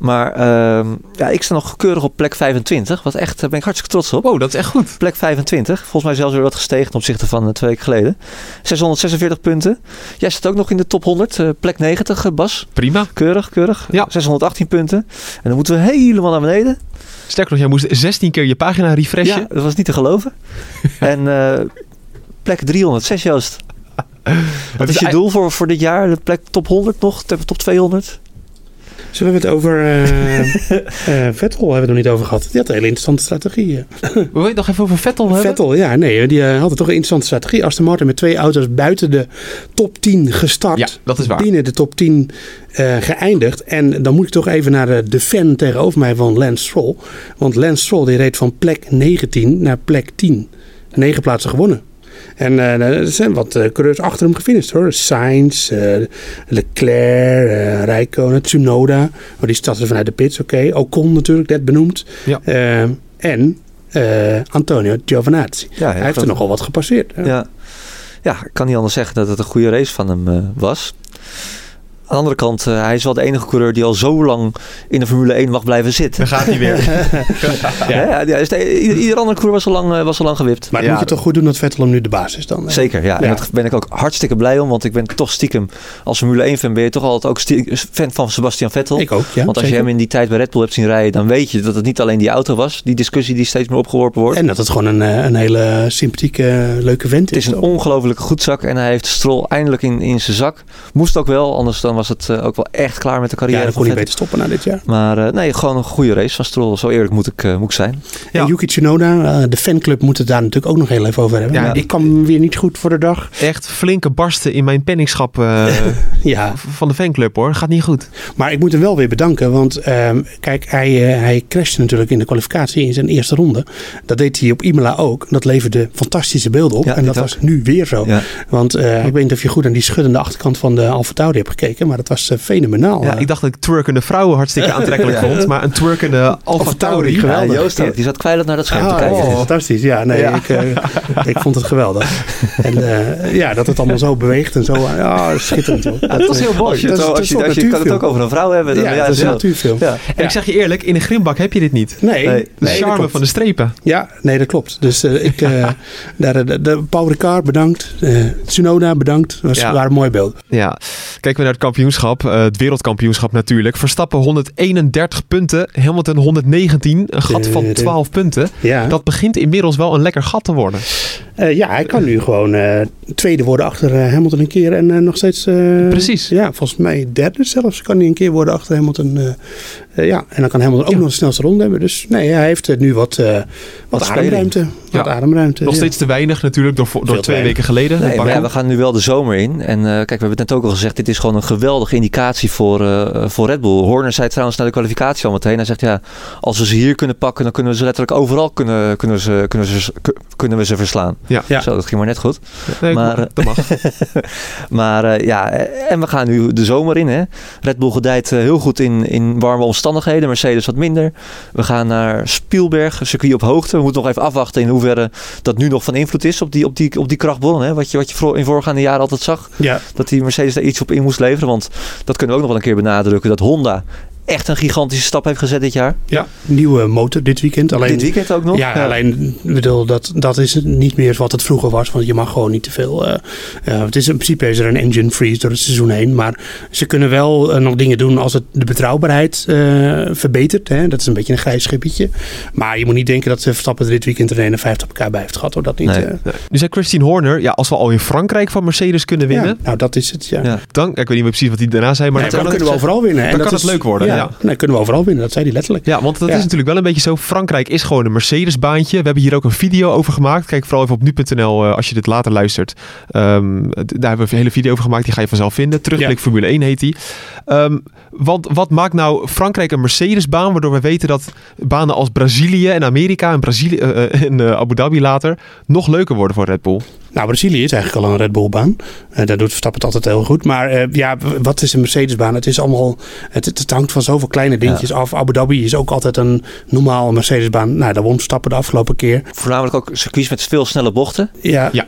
Maar ehm, ja, ik sta nog keurig op plek 25. Wat echt, daar ben ik hartstikke trots op. Wow, dat is echt goed. Plek 25. Volgens mij zelfs weer wat gestegen ten opzichte van eh, twee weken geleden. 646 punten. Jij staat ook nog in de top 100. eh, plek 90, eh, Bas. Prima. Keurig, keurig. Ja. 618 punten. En dan moeten we helemaal naar beneden. Sterker nog, jij moest 16 keer je pagina refreshen. Ja, dat was niet te geloven. en eh, plek 306, Joost. Wat is je doel voor, voor dit jaar? De plek top 100 nog? Top 200? Zullen we het over eh, Vettel hebben we het nog niet over gehad. Die had een hele interessante strategie. eh. Wil je het nog even over Vettel hebben? Vettel, ja, nee, die eh, had toch een interessante strategie. Aston Martin met twee auto's buiten de top 10 gestart. Ja, dat is waar. Binnen de top 10 eh, geëindigd. En dan moet ik toch even naar de, de fan tegenover mij van Lance Stroll. Want Lance Stroll die reed van plek 19 naar plek 10. Negen plaatsen gewonnen. En eh, er zijn wat eh, coureurs achter hem gefinished hoor. Sainz, eh, Leclerc, Rijkonen, Tsunoda. Maar die startte vanuit de pits, oké. Ocon natuurlijk, net benoemd. Ja. En Antonio Giovinazzi. Ja, Hij heeft er nogal wat gepasseerd. hè. Ja. ja, ik kan niet anders zeggen dat het een goede race van hem was. Aan de andere kant, eh, hij is wel de enige coureur die al zo lang in de Formule 1 mag blijven zitten. Dan gaat hij weer. Ja. Ja, ja, is de- ieder, ieder andere coureur was al lang, eh, was al lang gewipt. Maar het Ja. moet je toch goed doen dat Vettel hem nu de baas is dan. hè? Zeker, ja. En daar ben ik ook hartstikke blij om. Want ik ben toch stiekem, als Formule 1 fan ben je toch altijd ook fan van Sebastian Vettel. Ik ook, ja. want als je hem in die tijd bij Red Bull hebt zien rijden, dan weet je dat het niet alleen die auto was. Die discussie die steeds meer opgeworpen wordt. En dat het gewoon een, eh, een hele sympathieke, leuke vent Het is. is een ongelofelijke goedzak en hij heeft Stroll eindelijk in, in zijn zak. Moest ook wel, anders dan was het eh, ook wel echt klaar met de Ja, carrière dan van kon hij beter stoppen na dit jaar. Maar eh, nee, gewoon een goede race van Stroll. Zo eerlijk moet ik, eh, moet ik zijn. Ja. En Yuki Tsunoda, de fanclub moet het daar natuurlijk ook nog heel even over hebben. Ja, ik- kwam weer niet goed voor de dag. Echt flinke barsten in mijn penningschap eh, Ja, van de fanclub hoor. Gaat niet goed. maar ik moet hem wel weer bedanken. Want ehm, kijk, hij, hij crashte natuurlijk in de kwalificatie in zijn eerste ronde. Dat deed hij op Imola ook. Dat leverde fantastische beelden op. Ja, en dat was nu weer zo. Ja. Want eh, ik weet niet of je goed aan die schuddende achterkant van de Alfa Tauri hebt gekeken. Maar dat was eh, fenomenaal. Ja, ik dacht dat ik twerkende vrouwen hartstikke aantrekkelijk Ja. vond. Maar een twerkende Alfa Tauri, geweldig. Ja, Joost. Die zat kwijlend naar dat scherm te Ah, kijken. oh, fantastisch. Ja, nee, Ja. Ik, eh, ik vond het geweldig. En eh, ja, dat het allemaal zo beweegt en zo. Ja, schitterend hoor. dat was heel mooi. Als je, Dat het, is- zo- dat als is je, toch als je kan het ook over een vrouw hebben. Dan, Ja, ja, dat is een natuurfilm. Ja. En ik zeg je eerlijk, in een grimbak heb je dit niet. Nee, Nee, De charme van de strepen. Ja, nee, dat klopt. Dus eh, ik, eh, daar, de, de, Paul Ricard bedankt. eh, Tsunoda bedankt. Dat was, Ja. waren mooi beeld. Ja, kijken we naar het kampioenschap, eh, het wereldkampioenschap natuurlijk. Verstappen 131 punten, Hamilton 119, een gat van Eh, 12 punten. Ja, Dat begint inmiddels wel een lekker gat te worden. Eh, ja hij kan nu gewoon eh, tweede worden achter eh, Hamilton een keer. En eh, nog steeds... eh, Precies. Ja, volgens mij derde zelfs kan hij een keer worden achter Hamilton. eh, eh, ja, en dan kan Hamilton ook Ja. nog de snelste ronde hebben. Dus nee, hij heeft nu wat, eh, wat, Wat ademruimte. Wat Ja. ademruimte. Nog ja. steeds te weinig natuurlijk door, door twee weinig. weken geleden. Nee, maar ja, we gaan nu wel de zomer in. En eh, kijk, we hebben het net ook al gezegd. Dit is gewoon een geweldige indicatie voor, eh, voor Red Bull. Horner zei trouwens na de kwalificatie al meteen. Hij zegt ja, als we ze hier kunnen pakken, dan kunnen we ze letterlijk overal kunnen, kunnen, ze, kunnen we ze verslaan. Ja. Ja. Zo, dat ging maar net goed. Nee, maar, maar, dat mag. Maar eh, ja, eh, en we gaan nu de zomer in. Hè. Red Bull gedijt eh, heel goed in, in warme omstandigheden. Mercedes wat minder. We gaan naar Spielberg, een circuit op hoogte. We moeten nog even afwachten in hoeverre dat nu nog van invloed is op die, op die, op die krachtbron. Hè. Wat je, wat je voor- in voorgaande jaren altijd zag. Ja, Dat die Mercedes daar iets op in moest leveren. Want dat kunnen we ook nog wel een keer benadrukken. Dat Honda echt een gigantische stap heeft gezet dit jaar. ja, nieuwe motor dit weekend. Alleen, dit weekend ook nog. Ja, alleen ik bedoel, dat, dat is niet meer wat het vroeger was. Want je mag gewoon niet te veel. eh, eh, het is in principe is er een engine freeze door het seizoen heen. Maar ze kunnen wel eh, nog dingen doen als het de betrouwbaarheid eh, verbetert. Hè. Dat is een beetje een grijs schippertje. Maar je moet niet denken dat ze Verstappen er dit weekend er 51 op elkaar bij heeft gehad. Hoor. Dat niet. Nee. eh. Nu zei Christine Horner, ja, als we al in Frankrijk van Mercedes kunnen winnen, ja, nou, dat is het. Ja. Ja. dan, ik weet niet meer precies wat hij daarna zei, maar Nee, dan kunnen we overal winnen. En dan dat kan is- het leuk worden, ja. Nee, kunnen we overal winnen. Dat zei hij letterlijk. Ja, want dat Ja. is natuurlijk wel een beetje zo. Frankrijk is gewoon een Mercedes-baantje. We hebben hier ook een video over gemaakt. Kijk vooral even op nu.nl eh, als je dit later luistert. Ehm, daar hebben we een hele video over gemaakt. Die ga je vanzelf vinden. Terugblik Ja. Formule 1 heet die. Ehm, want wat maakt nou Frankrijk een Mercedes-baan? Waardoor we weten dat banen als Brazilië en Amerika en, Brazilië, eh, eh, en Abu Dhabi later nog leuker worden voor Red Bull. Nou, Brazilië is eigenlijk al een Red Bull-baan. Eh, daar doet Verstappen het altijd heel goed. Maar eh, ja, wat is een Mercedes-baan? Het is allemaal. Het, het, hangt van zoveel kleine dingetjes af. Abu Dhabi is ook altijd een normaal Mercedes-baan. Nou, daar won Verstappen de afgelopen keer. Voornamelijk ook circuits met veel snelle bochten. Ja. Ja.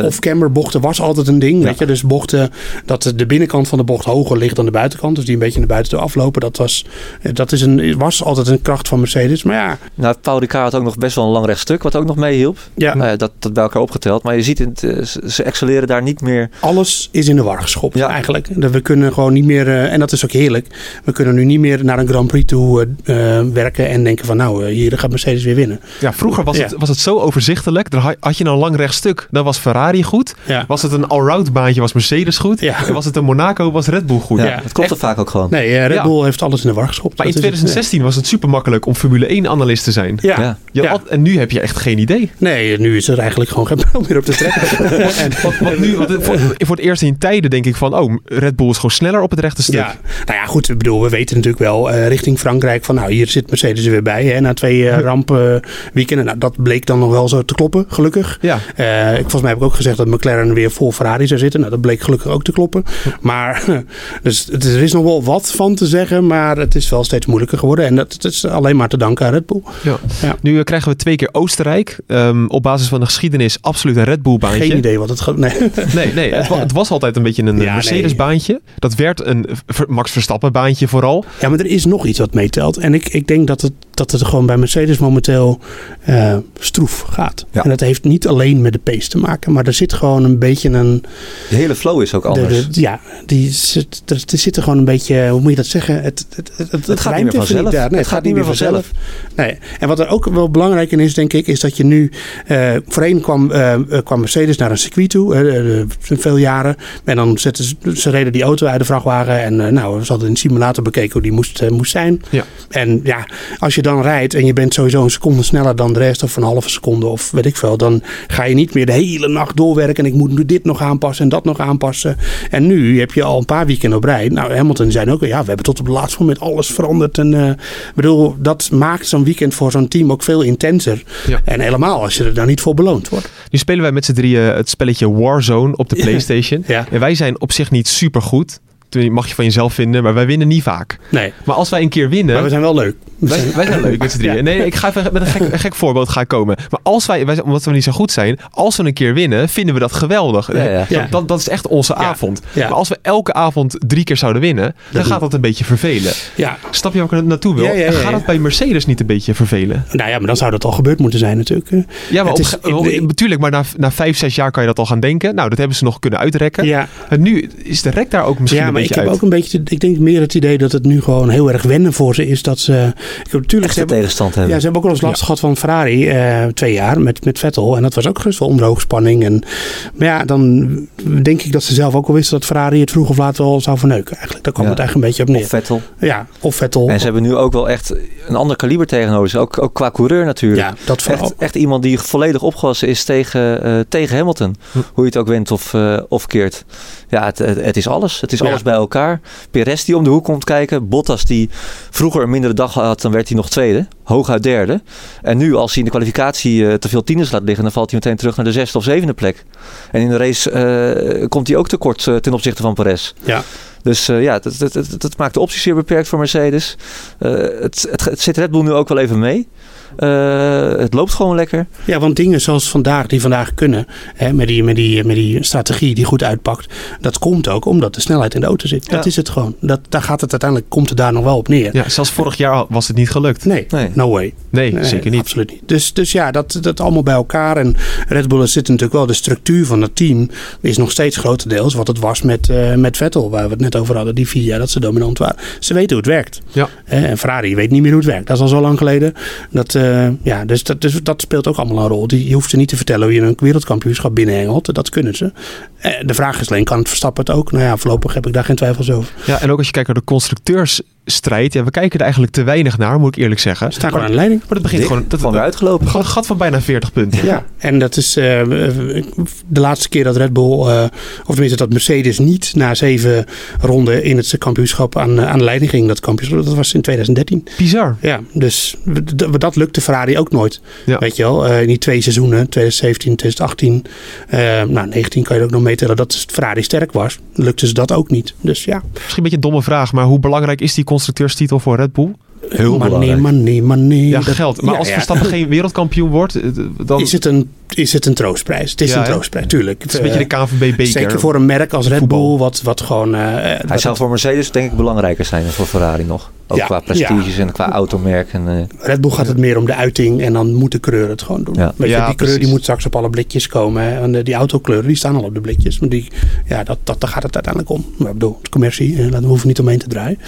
Eh, Of camberbochten was altijd een ding. Ja. Weet je? Dus bochten dat de binnenkant van de bocht hoger ligt dan de buitenkant. Dus die een beetje naar buiten toe aflopen. Dat, was, dat is een, was altijd een kracht van Mercedes. Maar ja, nou, Paul Ricard had ook nog best wel een lang rechtstuk. Wat ook nog meehielp. ja Nou ja, dat, dat bij elkaar opgeteld. Maar je ziet, het, eh, ze, excelleren daar niet meer. alles is in de war geschopt Ja. eigenlijk. Dat We kunnen gewoon niet meer, eh, en dat is ook heerlijk, we kunnen nu niet meer naar een Grand Prix toe eh, eh, werken en denken van nou, hier gaat Mercedes weer winnen. Ja, vroeger was, Ja. het, was het zo overzichtelijk. Had- je een lang rechtstuk, dan was Ferrari goed. Ja. Was het een allround baantje, was Mercedes goed. Ja. En was het een Monaco, was Red Bull goed. Ja, Ja. het klopt er vaak ook gewoon. Nee, Red Ja. Bull heeft alles in de war geschopt. Maar in Dat is het, 2016 was het super makkelijk om Formule 1 analist te zijn. Ja. Ja. Je Ja. had- en nu heb je echt geen idee. Nee, nu is er eigenlijk gewoon geen pijl meer op de. en, nu, voor, voor het eerst in tijden denk ik van, oh, Red Bull is gewoon sneller op het rechte stuk. Ja, nou ja, goed. Ik bedoel, we weten natuurlijk wel eh, richting Frankrijk van, nou, hier zit Mercedes er weer bij. Hè, na twee uh, rampweekenden. nou, dat bleek dan nog wel zo te kloppen, gelukkig. Ja. Uh, ik, volgens mij heb ik ook gezegd dat McLaren weer voor Ferrari zou zitten. Nou, dat bleek gelukkig ook te kloppen. Maar, dus er is nog wel wat van te zeggen, maar het is wel steeds moeilijker geworden. En dat, dat is alleen maar te danken aan Red Bull. Ja. ja. Nu krijgen we twee keer Oostenrijk. Um, op basis van de geschiedenis absoluut een Red Bull baantje. Geen idee wat het gaat. Nee, nee, nee het, het, was altijd een beetje een ja, Mercedes baantje. Nee. Dat werd een Max Verstappen baantje vooral. Ja, maar er is nog iets wat meetelt. En ik, ik denk dat het, dat het gewoon bij Mercedes momenteel uh, stroef gaat. Ja. En dat heeft niet alleen met de pace te maken, maar er zit gewoon een beetje een. De hele flow is ook anders. De, de, ja, die zit, er, er zit er gewoon een beetje, hoe moet je dat zeggen? Het, het, het, het, het gaat niet meer vanzelf. Nee, het, gaat, gaat niet meer vanzelf. Nee. En wat er ook wel belangrijk in is, denk ik, is dat je nu. Uh, voorheen kwam, uh, kwam Mercedes naar een circuit toe, veel jaren. En dan zetten ze, ze reden die auto uit de vrachtwagen. En nou, we hadden in de simulator bekeken hoe die moest, moest zijn. Ja. En ja, als je dan rijdt en je bent sowieso een seconde sneller dan de rest, of een halve seconde, of weet ik veel, dan ga je niet meer de hele nacht doorwerken. En ik moet nu dit nog aanpassen en dat nog aanpassen. En nu heb je al een paar weekenden op rij. Nou, Hamilton zei ook, ja, we hebben tot op het laatste moment alles veranderd. En uh, bedoel, dat maakt zo'n weekend voor zo'n team ook veel intenser. Ja. En helemaal als je er daar niet voor beloond wordt. Nu spelen wij met z'n drieën het spelletje Warzone op de PlayStation. Ja. En wij zijn op zich niet super goed. Mag je van jezelf vinden, maar wij winnen niet vaak. Nee. Maar als wij een keer winnen. Maar we zijn wel leuk. Wij, wij zijn leuk met z'n drieën. Nee, ik ga even met een gek, een gek voorbeeld gaan komen. Maar als wij, wij, omdat we niet zo goed zijn, als we een keer winnen, vinden we dat geweldig. Ja, ja. Dat, dat, dat, is echt onze avond. Ja. Maar als we elke avond drie keer zouden winnen, dan Dat gaat dat een beetje vervelen. Ja. Snap je waar ik naartoe wil? Ja, ja, ja, en gaat dat bij Mercedes niet een beetje vervelen? Nou ja, maar dan zou dat al gebeurd moeten zijn natuurlijk. Ja, maar op, is- op- ik- ik- natuurlijk, maar na, na vijf, zes jaar kan je dat al gaan denken. Nou, dat hebben ze nog kunnen uitrekken. Ja, En nu is de rek daar ook misschien ja een ik heb uit. ook een beetje, ik denk meer het idee dat het nu gewoon heel erg wennen voor ze is. Dat ze, ik heb natuurlijk, ze hebben, tegenstand hebben. Ja, ze hebben ook wel eens last gehad van Ferrari eh, twee jaar met, met Vettel. En dat was ook gerust wel onder hoogspanning. En, maar ja, dan denk ik dat ze zelf ook wel wisten dat Ferrari het vroeg of laat wel zou verneuken. Eigenlijk, daar kwam Ja. het eigenlijk een beetje op Of neer. Vettel. ja, of Vettel. En ze hebben nu ook wel echt een ander kaliber tegenover ze. Ook, ook qua coureur natuurlijk. ja, dat vooral. Echt, echt iemand die volledig opgewassen is tegen, eh, tegen Hamilton. Hm. Hoe je het ook went of, eh, of keert. Ja, het, het, het is alles. Het is alles bij elkaar. Perez die om de hoek komt kijken. Bottas die vroeger een mindere dag had, dan werd hij nog tweede. Hooguit derde. En nu als hij in de kwalificatie eh, te veel tieners laat liggen, dan valt hij meteen terug naar de zesde of zevende plek. En in de race eh, komt hij ook tekort eh, ten opzichte van Perez. Ja. Dus ja, dat, dat, dat, dat maakt de opties zeer beperkt voor Mercedes. Het, het, het zit Red Bull nu ook wel even mee. Eh, het loopt gewoon lekker. Ja, want dingen zoals vandaag, die vandaag kunnen, hè, met, die, met, die, met die strategie die goed uitpakt, dat komt ook omdat de snelheid in de auto zit. Dat is het gewoon. Dat, daar gaat het uiteindelijk, komt het daar nog wel op neer. Ja, zelfs vorig jaar was het niet gelukt. Nee, Nee. no way. Nee, Nee, zeker niet. Absoluut niet. Dus, dus ja, dat, dat allemaal bij elkaar. En Red Bull zit natuurlijk wel, de structuur van het team is nog steeds grotendeels wat het was met, eh, met Vettel, waar we het net over hadden, die vier jaar dat ze dominant waren. Ze weten hoe het werkt. Ja. En Ferrari weet niet meer hoe het werkt. Dat is al zo lang geleden. Dat, eh, ja, dus, dat, dus dat speelt ook allemaal een rol. Die, je hoeft ze niet te vertellen hoe je een wereldkampioenschap binnenhengelt. Dat kunnen ze. Eh, De vraag is alleen, kan het Verstappen het ook? Nou ja, voorlopig heb ik daar geen twijfels over. Ja, en ook als je kijkt naar de constructeursstrijd. Ja, we kijken er eigenlijk te weinig naar, moet ik eerlijk zeggen. Staan gewoon aan de leiding. Maar dat begint Dik, gewoon... Dat, van uitgelopen. Een gat van bijna 40 punten. Ja, en dat is eh, de laatste keer dat Red Bull, eh, of tenminste dat Mercedes niet na zeven ronden in het kampioenschap aan, aan de leiding ging. Dat kampioenschap, dat was in 2013. Bizar. Ja, dus dat lukte Ferrari ook nooit. Ja. Weet je wel, eh, in die twee seizoenen, 2017, 2018, eh, nou 19 kan je ook nog meetellen dat Ferrari sterk was. Lukte ze dat ook niet. Dus ja, Misschien een beetje een domme vraag, maar hoe belangrijk is die constructeurstitel voor Red Bull? Heel maar nee, belangrijk. maar nee, maar nee. Ja, Dat- geld. Maar ja, als ja. Verstappen geen wereldkampioen wordt, eh, dan Is het, een, is het een troostprijs? Het is Ja, een troostprijs, tuurlijk. het is een beetje de KNVB-beker. Zeker voor een merk als Red Voetbal. Bull, wat, wat gewoon... eh, Hij wat- zou voor Mercedes denk ik belangrijker zijn dan voor Ferrari nog. Ook Ja, qua prestiges en qua automerk. En, eh, Red Bull gaat het meer om de uiting en dan moet de coureur het gewoon doen. Ja. Weet je, Ja, die coureur die moet straks op alle blikjes komen. hè. En eh, die autokleuren die staan al op de blikjes. Maar die, ja, dat, dat, daar gaat het uiteindelijk om. Maar ik bedoel, het is commercie, eh, we hoeven niet omheen te draaien.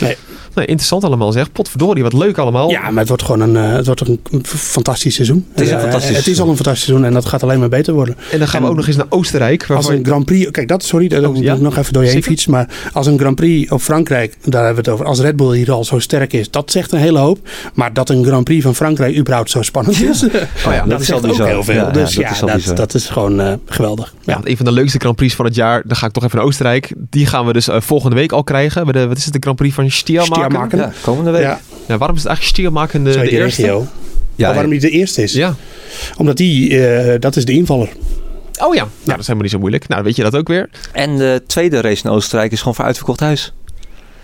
Nee. Nou, interessant allemaal zeg. Potverdorie, wat leuk allemaal. Ja, maar het wordt gewoon een, eh, het wordt een fantastisch seizoen. Het is een Eh, fantastisch Het is al een fantastisch seizoen en dat gaat alleen maar beter worden. En dan gaan we ook nog eens naar Oostenrijk. Als een Grand Prix, kijk dat, sorry, dat Oh, ja. ik nog even door je heen fietsen. Maar als een Grand Prix op Frankrijk, daar hebben we het over. Als Red Bull hier al zo sterk is, dat zegt een hele hoop. Maar dat een Grand Prix van Frankrijk überhaupt zo spannend is, Oh ja, dat, dat is zegt ook bizar. heel veel. Ja, ja, dus dat ja, is dat, is gewoon geweldig. Ja, een van de leukste Grand Prix van het jaar, dan ga ik toch even naar Oostenrijk. Die gaan we dus volgende week al krijgen. Bij de, wat is het, de Grand Prix van Ja, komende week. Ja, Ja, waarom is het eigenlijk Stiermarken de, de eerste? regio. Ja, waarom die de eerste is? Ja. Omdat die, eh, dat is de invaller. Oh ja, nou, dat is helemaal niet zo moeilijk. Nou, dan weet je dat ook weer. En de tweede race in Oostenrijk is gewoon voor uitverkocht huis.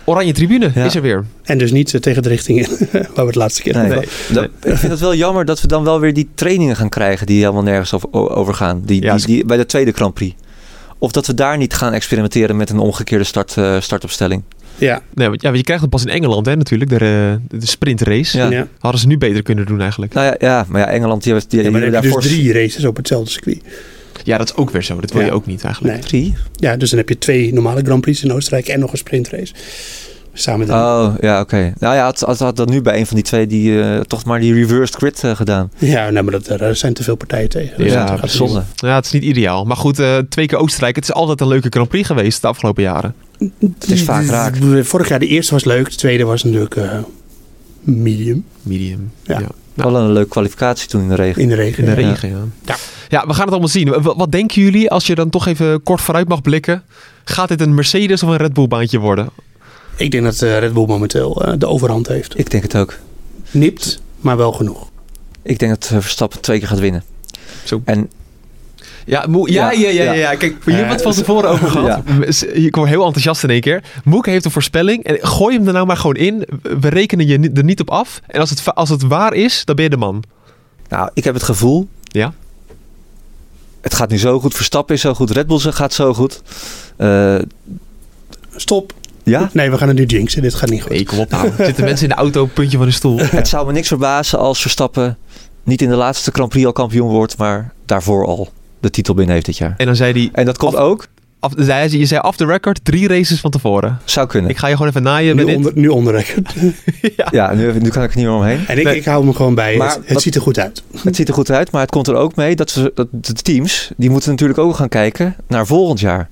Oranje Tribune Ja. is er weer. En dus niet eh, tegen de richting in, waar we het laatste keer Nee. over Nee. Dat- Ik vind het wel jammer dat we dan wel weer die trainingen gaan krijgen die helemaal nergens over, over gaan. Die, Ja, die, is- die, bij de tweede Grand Prix. Of dat we daar niet gaan experimenteren met een omgekeerde start, eh, startopstelling. Ja, Nee, want, ja, want je krijgt het pas in Engeland, hè, natuurlijk. De, eh, de sprintrace. Ja. ja. Hadden ze nu beter kunnen doen eigenlijk. Nou ja, ja maar ja, Engeland die, die, Ja, maar dan daarvoor dus drie races op hetzelfde circuit. Ja, dat is ook weer zo. Dat wil Ja. je ook niet eigenlijk. Nee. Drie? Ja, dus dan heb je twee normale Grand Prix in Oostenrijk en nog een sprintrace. Samen met Oh, ja, oké. Nou ja, had, had, had dat nu bij een van die twee die eh, toch maar die reversed grid eh, gedaan. Ja, nee, maar dat, daar zijn te veel partijen tegen. Dus Ja, dat gaat zonde. Ja, het is niet ideaal. Maar goed, eh, twee keer Oostenrijk. Het is altijd een leuke Grand Prix geweest de afgelopen jaren. Het is vaak raak. Vorig jaar de eerste was leuk, de tweede was natuurlijk eh, medium Medium. Ja. Wel een leuke kwalificatie toen in de regen. in de regen. In de Ja. regen, ja. Ja. Ja, we gaan het allemaal zien. Wat, denken jullie, als je dan toch even kort vooruit mag blikken? Gaat dit een Mercedes of een Red Bull baantje worden? Ik denk dat eh, Red Bull momenteel eh, de overhand heeft. Ik denk het ook. Nipt, maar wel genoeg. Ik denk dat Verstappen twee keer gaat winnen. Zo. En Ja, Moe, ja, ja, Ja, ja. Kijk, we hebben het van Eh, tevoren over gehad. Ja. Ik word heel enthousiast in één keer. Moeke heeft een voorspelling. En gooi hem er nou maar gewoon in. We rekenen je er niet op af. En als het, als het waar is, dan ben je de man. nou, ik heb het gevoel. Ja. Het gaat nu zo goed. Verstappen is zo goed. Red Bull gaat zo goed. Eh, Stop. ja, Nee, we gaan het nu jinxen. Dit gaat niet goed. Nee, kom op nou. Zitten mensen in de auto, puntje van de stoel. het zou me niks verbazen als Verstappen niet in de laatste Grand Prix al kampioen wordt, maar daarvoor al de titel binnen heeft dit jaar. En dan zei hij, En dat komt Af- ook, af, zei, je zei off the record, drie races van tevoren. zou kunnen. Ik ga je gewoon even naaien nu, met dit. onder, nu onderrekken. ja, nu, nu kan ik er niet meer omheen. En ik, Nee. ik hou me gewoon bij. Maar het het wat- ziet er goed uit. Het ziet er goed uit, maar het komt er ook mee dat, we, dat de teams, die moeten natuurlijk ook gaan kijken naar volgend jaar.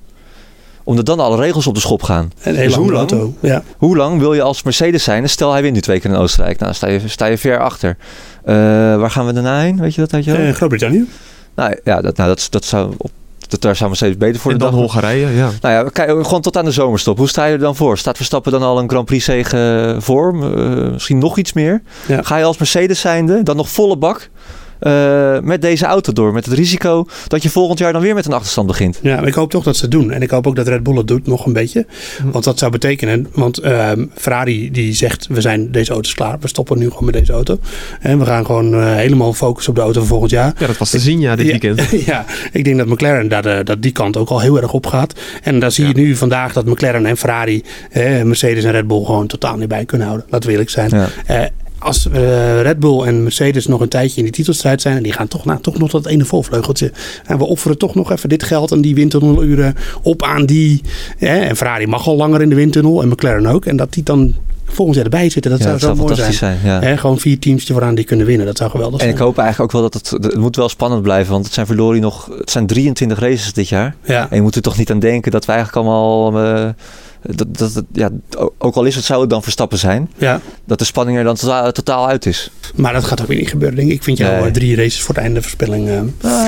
Omdat dan alle regels op de schop gaan. Een hele Dus hoe lang? auto. Ja. Hoe lang wil je als Mercedes zijn? Stel hij wint nu twee keer in Oostenrijk. Nou, dan sta je, sta je ver achter. Eh, waar gaan we daarna heen? Weet je dat uit je? Eh, Groot-Brittannië. Nou ja, dat, nou, dat, dat zou op, dat, daar Mercedes beter voor En de dan dag Hongarije, ja. Nou ja, kijk, gewoon tot aan de zomerstop. Hoe sta je er dan voor? Staat Verstappen dan al een Grand Prix zegen voor? Eh, misschien nog iets meer? Ja. Ga je als Mercedes zijnde dan nog volle bak eh, met deze auto door? Met het risico dat je volgend jaar dan weer met een achterstand begint. Ja, maar ik hoop toch dat ze het doen. En ik hoop ook dat Red Bull het doet nog een beetje. Hm. Want dat zou betekenen... Want ehm, Ferrari die zegt... We zijn deze auto's klaar. We stoppen nu gewoon met deze auto. En we gaan gewoon eh, helemaal focussen op de auto van volgend jaar. Ja, dat was te zien, ja, dit Ja. weekend. ja, ik denk dat McLaren daar, eh, dat die kant ook al heel erg op gaat. En daar zie je nu vandaag dat McLaren en Ferrari, eh, Mercedes en Red Bull gewoon totaal niet bij kunnen houden. Laten we eerlijk zijn. Ja. Als eh, Red Bull en Mercedes nog een tijdje in die titelstrijd zijn en die gaan toch, nou, toch nog dat ene volvleugeltje. En we offeren toch nog even dit geld en die windtunneluren op aan die. eh, en Ferrari mag al langer in de windtunnel en McLaren ook. En dat die dan volgend jaar erbij zitten, dat Ja, zou dat zo mooi zijn. fantastisch zijn. ja. Gewoon vier teams vooraan die kunnen winnen. Dat zou geweldig En zijn. ik hoop eigenlijk ook wel dat het, het moet wel spannend blijven. Want het zijn verloren nog, het zijn 23 races dit jaar. ja. En je moet er toch niet aan denken dat we eigenlijk allemaal, eh, dat, dat, ja, ook al is het, zou het dan Verstappen zijn. ja, Dat de spanning er dan totaal, totaal uit is. maar dat gaat ook weer niet gebeuren. Denk ik. ik vind jou Nee. eh, drie races voor het einde voorspelling eh,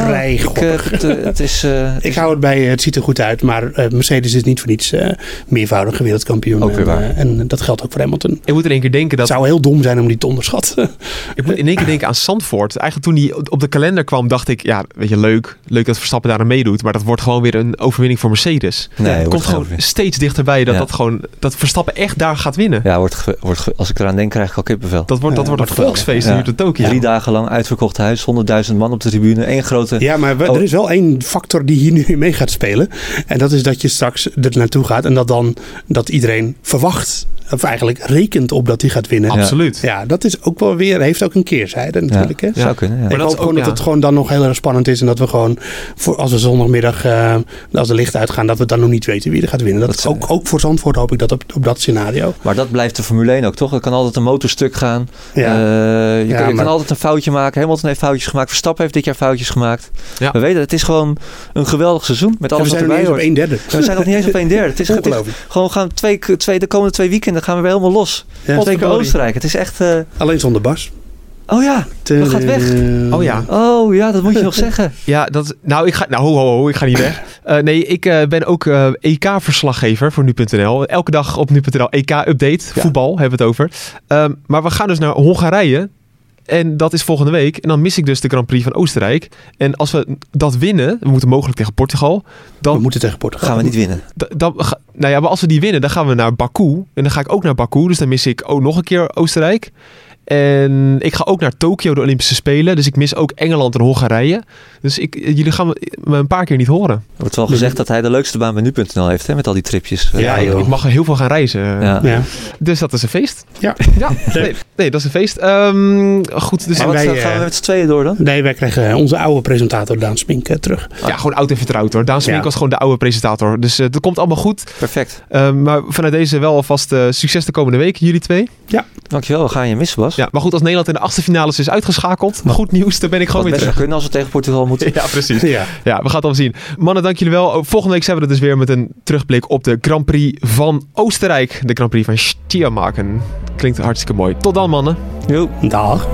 vrij Ik, eh, het, eh, het is... eh, het Ik is- hou het bij, eh, het ziet er goed uit, maar eh, Mercedes is niet voor niets eh, meervoudige wereldkampioen. Ook weer en, waar. eh, en dat geldt ook voor Hamilton. Ik moet in één keer denken dat... Het zou heel dom zijn om die te onderschatten. Ik moet in één keer denken aan Zandvoort. Eigenlijk toen die op de kalender kwam, dacht ik... Ja, weet je, leuk. Leuk dat Verstappen daar aan meedoet. Maar dat wordt gewoon weer een overwinning voor Mercedes. Nee, het komt gewoon gewoon- steeds dichterbij dat, Ja. dat, gewoon, dat Verstappen echt daar gaat winnen. Ja, wordt, wordt, als ik eraan denk, krijg ik al kippenvel. Dat wordt, dat Ja, wordt geweldig. volksfeest Ja. nu te Tokio. Drie dagen lang uitverkocht huis, 100.000 man op de tribune, één grote... Ja, maar we- Oh. er is wel één factor die hier nu mee gaat spelen. En dat is dat je straks er naartoe gaat en dat dan dat iedereen verwacht of eigenlijk rekent op dat hij gaat winnen. Absoluut. Ja, dat is ook wel weer, heeft ook een keerzijde natuurlijk. Hè? Ja, zou kunnen. Ja. Maar ik dat is ook- gewoon dat het gewoon dan nog heel erg spannend is. En dat we gewoon, voor, als we zondagmiddag, eh, als de lichten uitgaan, dat we dan nog niet weten wie er gaat winnen. Dat, Dat is ook, ook voor Zandvoort hoop ik dat op, op dat scenario. Maar dat blijft de Formule 1 ook, toch? Er kan altijd een motorstuk gaan. Ja. Eh, je Ja, kan, je maar- kan altijd een foutje maken. Hamilton heeft foutjes gemaakt. Verstappen heeft dit jaar foutjes gemaakt. Ja. We weten, het is gewoon een geweldig seizoen. Met En alles we zijn er erbij niet eens op hoort. een derde. We zijn nog niet eens op een derde. Het is, het is gewoon gaan twee, twee, de komende twee weekenden gaan we weer helemaal los. Ja. Potverdorie. Oostenrijk. Het is echt... eh, Alleen zonder Bas. oh ja, dat gaat weg. Oh ja. Oh ja, dat moet je nog zeggen. Ja, dat nou, ik ga, nou, ho, ho, ho, ik ga niet weg. Eh, nee, ik eh, ben ook eh, EK-verslaggever voor nu.nl. Elke dag op nu.nl EK-update. Ja. Voetbal hebben we het over. Ehm, maar we gaan dus naar Hongarije. En dat is volgende week. En dan mis ik dus de Grand Prix van Oostenrijk. En als we dat winnen, we moeten mogelijk tegen Portugal. We Dan, moeten tegen Portugal. Gaan we niet winnen. dan, nou ja, maar als we die winnen, dan gaan we naar Baku. En dan ga ik ook naar Baku. Dus dan mis ik ook nog een keer Oostenrijk. En ik ga ook naar Tokio, de Olympische Spelen. Dus ik mis ook Engeland en Hongarije. Dus ik, jullie gaan me, een paar keer niet horen. Er wordt wel gezegd dat hij de leukste baan bij nu.nl heeft, hè, met al die tripjes. Ja, Eh, joh. ik mag heel veel gaan reizen. Ja. Ja. Dus dat is een feest. Ja. Ja, nee, nee dat is een feest. Ehm, goed, dus wat, wij, eh, gaan we eh, met z'n tweeën door dan? Nee, wij krijgen onze oude presentator Daan Smink eh, terug. ja, gewoon oud en vertrouwd hoor. Daan Smink Ja. was gewoon de oude presentator. Dus eh, dat komt allemaal goed. Perfect. Ehm, maar vanuit deze wel alvast eh, succes de komende week, jullie twee. Dankjewel, we gaan je missen, Bas. Ja, maar goed, als Nederland in de achtste finales is uitgeschakeld. Goed nieuws, dan ben ik gewoon weer best terug. kunnen als we tegen Portugal moeten. Ja, precies. Ja. Ja, we gaan het allemaal zien. Mannen, dank jullie wel. Volgende week zijn we er dus weer met een terugblik op de Grand Prix van Oostenrijk. De Grand Prix van Stiermarken. Klinkt hartstikke mooi. Tot dan, mannen. Jo. Dag.